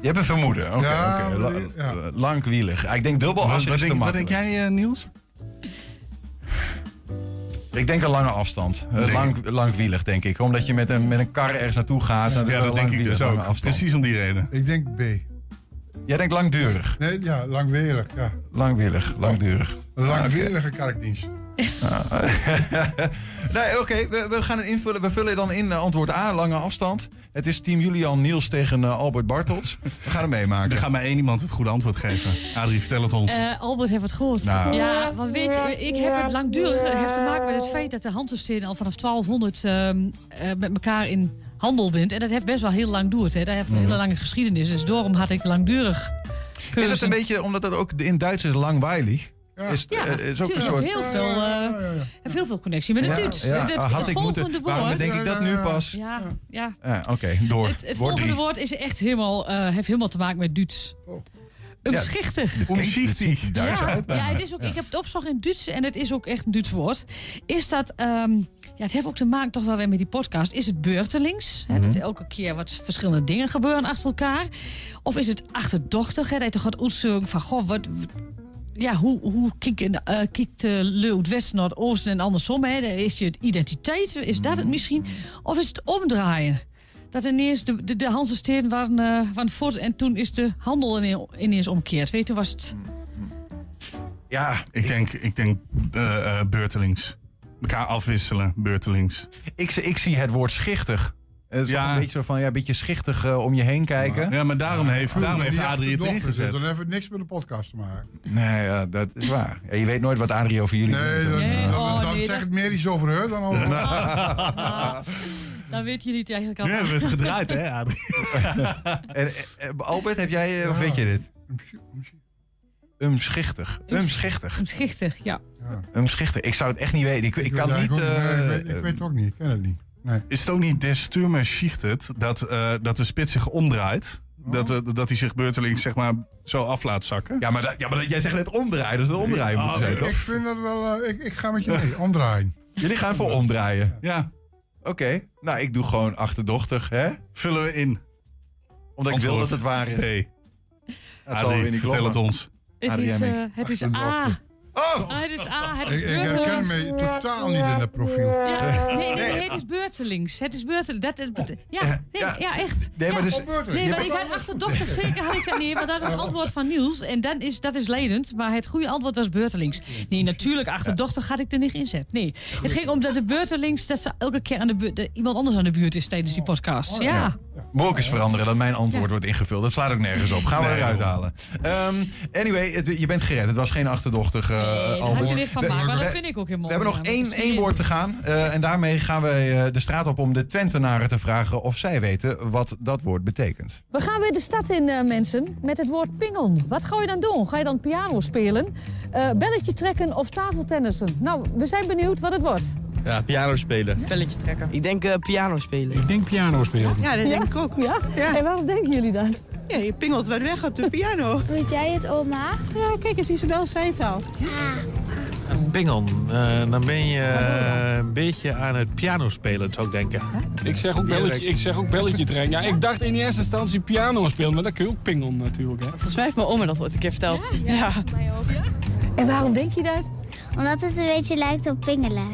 Je hebt een vermoeden. Oké, Ja, La- Langwielig. Ik denk Wat, dubbelassen wat, is te denk, wat denk jij, eh, Niels? Ik denk een lange afstand. Eh, Nee. Lang, langwielig, denk ik. Omdat je met een, met een kar ergens naartoe gaat. Ja, dat denk ik langwielig, dus ook. afstand. Precies om die reden. Ik denk B. Jij denkt langdurig. Nee, ja, langwerig, ja. Langwillig, langdurig. Een kerkdienst. nee, oké, we, we gaan het invullen. We vullen dan in eh, antwoord A, lange afstand. Het is team Julian Niels tegen eh, Albert Bartels. We gaan het meemaken. Er gaat maar één iemand het goede antwoord geven. Adrie, vertel het ons. Eh, Albert heeft het gehoord. Nou. Ja, want weet je, ik heb het langdurig. Het heeft te maken met het feit dat de Hansensteden al vanaf 1200 ehm, eh, met elkaar in handel bent. En dat heeft best wel heel lang duurt. Hè. Dat heeft een hele lange geschiedenis. Dus daarom had ik langdurig. Mhm. Is het een beetje, omdat het ook in Duits is langweilig? Is, Ja, is ook het een soort... heeft heel veel, heel veel connectie met het Ja, Duits. ja, Het, het, had het ik volgende moeten- woord. bedenk ik dat nu pas? Ja, ja. Ja, Oké, door. Het, het Woord volgende drie. woord is echt helemaal, eh, heeft helemaal te maken met Duits. Umschichtig. Dit ziet er Duits ja, ja, het is ook, ik heb het opgezocht in Duits en het is ook echt een Duits woord. Is dat, ehm, ja, het heeft ook te maken toch wel weer met die podcast. Is het beurtelings? Hè, dat Mhm. elke keer wat verschillende dingen gebeuren achter elkaar? Of is het achterdochtig? Hè, dat je toch gaat uitzoeken van, goh, wat... ja, hoe, hoe kijkt, uh, kijkt de leeuw het westen naar het oosten en andersom? Hè? Is je identiteit, is dat het misschien? Of is het omdraaien? Dat ineens de, de, de Hansesteden waren, eh waren voort en toen is de handel ine- ineens omkeerd. Weet je, was het... Ja, ik denk, ik denk eh, eh, beurtelings. Elkaar afwisselen, beurtelings. Ik, ik zie het woord schichtig. Het is Ja. toch een beetje zo van, ja, een beetje schichtig eh, om je heen kijken. Ja, maar daarom heeft, daarom heeft Die Adrie het ingezet. Dan heeft het niks met de podcast te maken. Nee, ja, dat is waar. Ja, je weet nooit wat Adrie over jullie Nee, dan, Nee, dan, oh, dan nee, zegt het meer iets over haar dan over Nou, dan weet jullie het eigenlijk al. Nu hebben we het gedraaid, hè, Adrie? En, eh, Albert, heb jij, eh, of weet je dit? Umschichtig. Umschichtig. Umschichtig, ja. Umschichtig. Ik zou het echt niet weten. Ik, ik, Ik kan weet niet... eigenlijk ook- eh, nee, ik, weet, ik weet het ook niet, ik ken het niet. Nee. Is het ook niet des schicht het dat, eh, dat de spits zich omdraait? Dat, eh, dat hij zich beurtelings zeg maar, zo af laat zakken? Ja, maar, dat- ja, maar dat- jij zegt net omdraaien. Dus het omdraaien Ah, moeten zijn, Ik toch? vind dat wel... eh, ik, ik ga met je mee, omdraaien. Jullie gaan voor omdraaien. Ja. Oké. Nou, ik doe gewoon achterdochtig, hè? Vullen we in. Omdat ik wil dat het waar is. B. Dat zal weer niet vertel kloppen. het ons. Het is, ik. het is A. Oh! Ah, het is A, het is Ik, ik herken me totaal niet in het profiel. Ja, nee, nee, nee, het is beurtelings. Het is beurtelings. Dat is, ja, nee, ja. echt. Nee, maar Ja. dus... Nee, maar ik had achterdochtig zeker had ik dat niet, want dat is het antwoord van Niels. En dan is, dat is ledend, maar het goede antwoord was beurtelings. Nee, natuurlijk, achterdochtig had ik er niet inzet. Nee, het ging om dat de beurtelings, dat ze elke keer aan de buurt, iemand anders aan de buurt is tijdens die podcast. Oh, Ja. Moet ook eens veranderen dat mijn antwoord Ja. wordt ingevuld. Dat slaat ook nergens op. Gaan we Nee, eruit halen. Ehm, anyway, het- je bent gered. Het was geen achterdochtig uh, daar had je dit van maken, maar dat vind ik ook heel mooi. We hebben nog ja, één, één woord te gaan. eh, en daarmee gaan wij eh, de straat op om de Twentenaren te vragen of zij weten wat dat woord betekent. We gaan weer de stad in, eh, mensen, met het woord pingel. Wat ga je dan doen? Ga je dan piano spelen, eh, belletje trekken of tafeltennissen? Nou, we zijn benieuwd wat het wordt. Ja, piano spelen. Belletje trekken. Ik denk eh, piano spelen. Ik denk piano spelen. Ja, dat denk ik ook. Ja? En waarom denken jullie dan? Ja, je pingelt wat weg op de piano. Weet jij het, oma? Ja, kijk eens, Isabel zei het al. Een pingel. Eh, dan ben je eh, een beetje aan het piano spelen, zou ik denken. Ik zeg ook belletje, ik zeg ook belletje trekken. Ja, ik dacht in eerste instantie piano spelen, maar dat kun je ook pingelen natuurlijk. Hè. Volgens mij heeft mijn oma dat ooit een keer verteld. Ja. En waarom denk je dat? Omdat het een beetje lijkt op pingelen.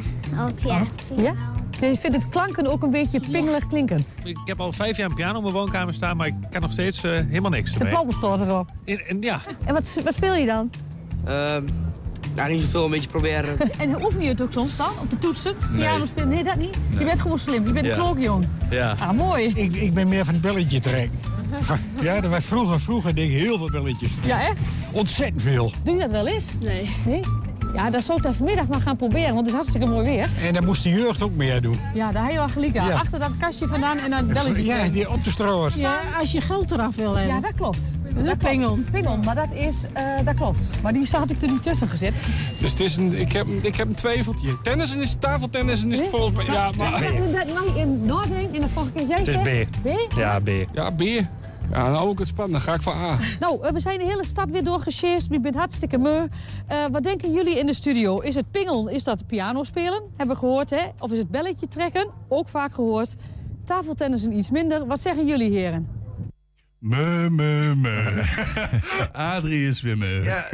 Op, ja. Ja? Nee, je vindt het klanken ook een beetje pingelig klinken. Ik heb al vijf jaar een piano in mijn woonkamer staan, maar ik kan nog steeds eh, helemaal niks De ermee. erop. En, en ja, En wat, wat speel je dan? Ehm nou, niet zoveel, een beetje proberen. En oefen je het ook soms dan? Op de toetsen? Piano spelen? Nee, dat niet? Je bent gewoon slim. Je bent Ja. een klokjong. Ja. Ah, mooi. ik, ik ben meer van het belletje trekken. Ja, er was vroeger, vroeger deed ik heel veel belletjes. Ja, hè? Ontzettend veel. Doe je dat wel eens? Nee. Nee? Ja, dat zou ik dan vanmiddag maar gaan proberen, want het is hartstikke mooi weer. En dan moest de jeugd ook meer doen. Ja, daar heb je wel gelijk aan. Ja. Achter dat kastje vandaan en dan belletje. Ja, die op de stroot. Ja, als je geld eraf wil hebben. Ja, dat klopt. Dat klopt. pingel. Pingel, maar dat is, eh, dat klopt. Maar die had ik er niet tussen gezet. Dus het is een, ik, heb, ik heb een twijfeltje. Tennissen is tafeltennissen is het volgens mij. Ja, maar. Ja, inderdaad, mag je in nadenken en dan volgende keer jij Het is B. B? Ja, B. Ja, B. Ja, nou ook het spannend. Dan ga ik voor A. Nou, eh, we zijn de hele stad weer doorgesjeest. We bent hartstikke moe. Eh, wat denken jullie in de studio? Is het pingel, is dat piano spelen? Hebben we gehoord, hè? Of is het belletje trekken? Ook vaak gehoord. Tafeltennissen iets minder. Wat zeggen jullie, heren? Me, me, me. Adrie is weer me. Ja,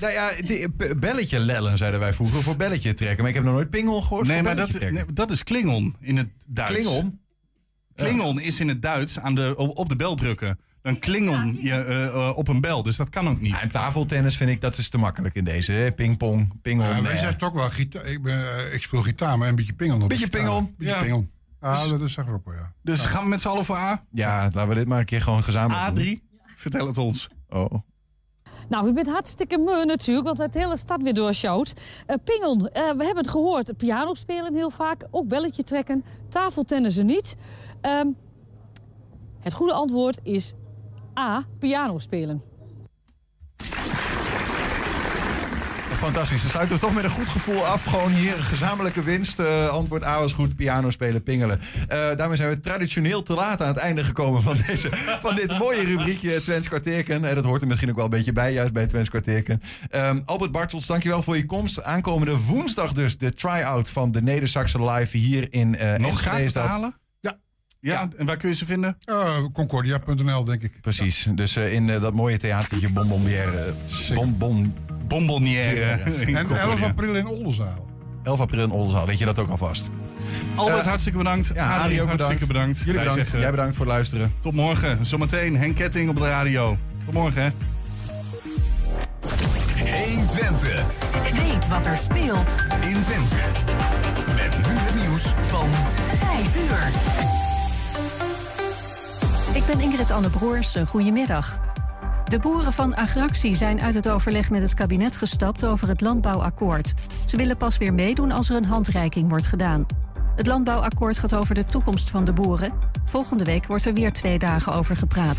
nou ja, die- b- belletje lellen zeiden wij vroeger voor belletje trekken. Maar ik heb nog nooit pingel gehoord Nee, voor maar dat, nee, dat is klingon in het Duits. Klingon? Klingon is in het Duits aan de, op de bel drukken. Dan klingon je eh, eh, op een bel, dus dat kan ook niet. Ja, en tafeltennis vind ik dat is te makkelijk in deze. hè. Pingpong, pingel. Ja, wij toch wel, gitaar, ik, ben, eh, ik speel gitaar, maar een beetje pingel. Beetje pingel, Beetje ja. pingel. Ah, Dus- dat is zeggen we ook wel, ja. Dus gaan we met z'n allen voor A? Ja, laten we dit maar een keer gewoon gezamenlijk Adrie, vertel het ons. Oh. Nou, u bent hartstikke moe natuurlijk, want het hele stad weer doorsjouwt. Eh pingel, eh, we hebben het gehoord. Piano spelen heel vaak, ook belletje trekken. Tafeltennissen niet. Ehm, het goede antwoord is A, piano spelen. Fantastisch. Dan sluiten we toch met een goed gevoel af. Gewoon hier gezamenlijke winst. Eh, antwoord A was goed. Piano spelen, pingelen. Eh, daarmee zijn we traditioneel te laat aan het einde gekomen van, deze, van dit mooie rubriekje Twents kwartierken. Eh, dat hoort er misschien ook wel een beetje bij, juist bij Twents kwartierken. Ehm, Albert Bartels, dankjewel voor je komst. Aankomende woensdag dus de try-out van de Neder-Saxe Live hier in eh Nog dat. halen? Ja. Ja, en waar kun je ze vinden? Uh, Concordia.nl, denk ik. Precies. Dus eh, in eh, dat mooie theatertje Bonbonnière. Bonbon, Bonbonnière. En 11 Concordia. april in Oldenzaal. 11 april in Oldenzaal. Weet je dat ook alvast? Albert, Eh, hartstikke bedankt. Ja, Adrie, Adrie ook hartstikke bedankt. Jullie Wij bedankt. zeggen Jij bedankt voor het luisteren. Tot morgen. Zometeen Henk Ketting op de radio. Tot morgen, hè. 1 Twente. Weet wat er speelt in Twente. Met nu het nieuws van 5 uur. Ik ben Ingrid Anne Broers. Goedemiddag. De boeren van Agractie zijn uit het overleg met het kabinet gestapt over het landbouwakkoord. Ze willen pas weer meedoen als er een handreiking wordt gedaan. Het landbouwakkoord gaat over de toekomst van de boeren. Volgende week wordt er weer twee dagen over gepraat.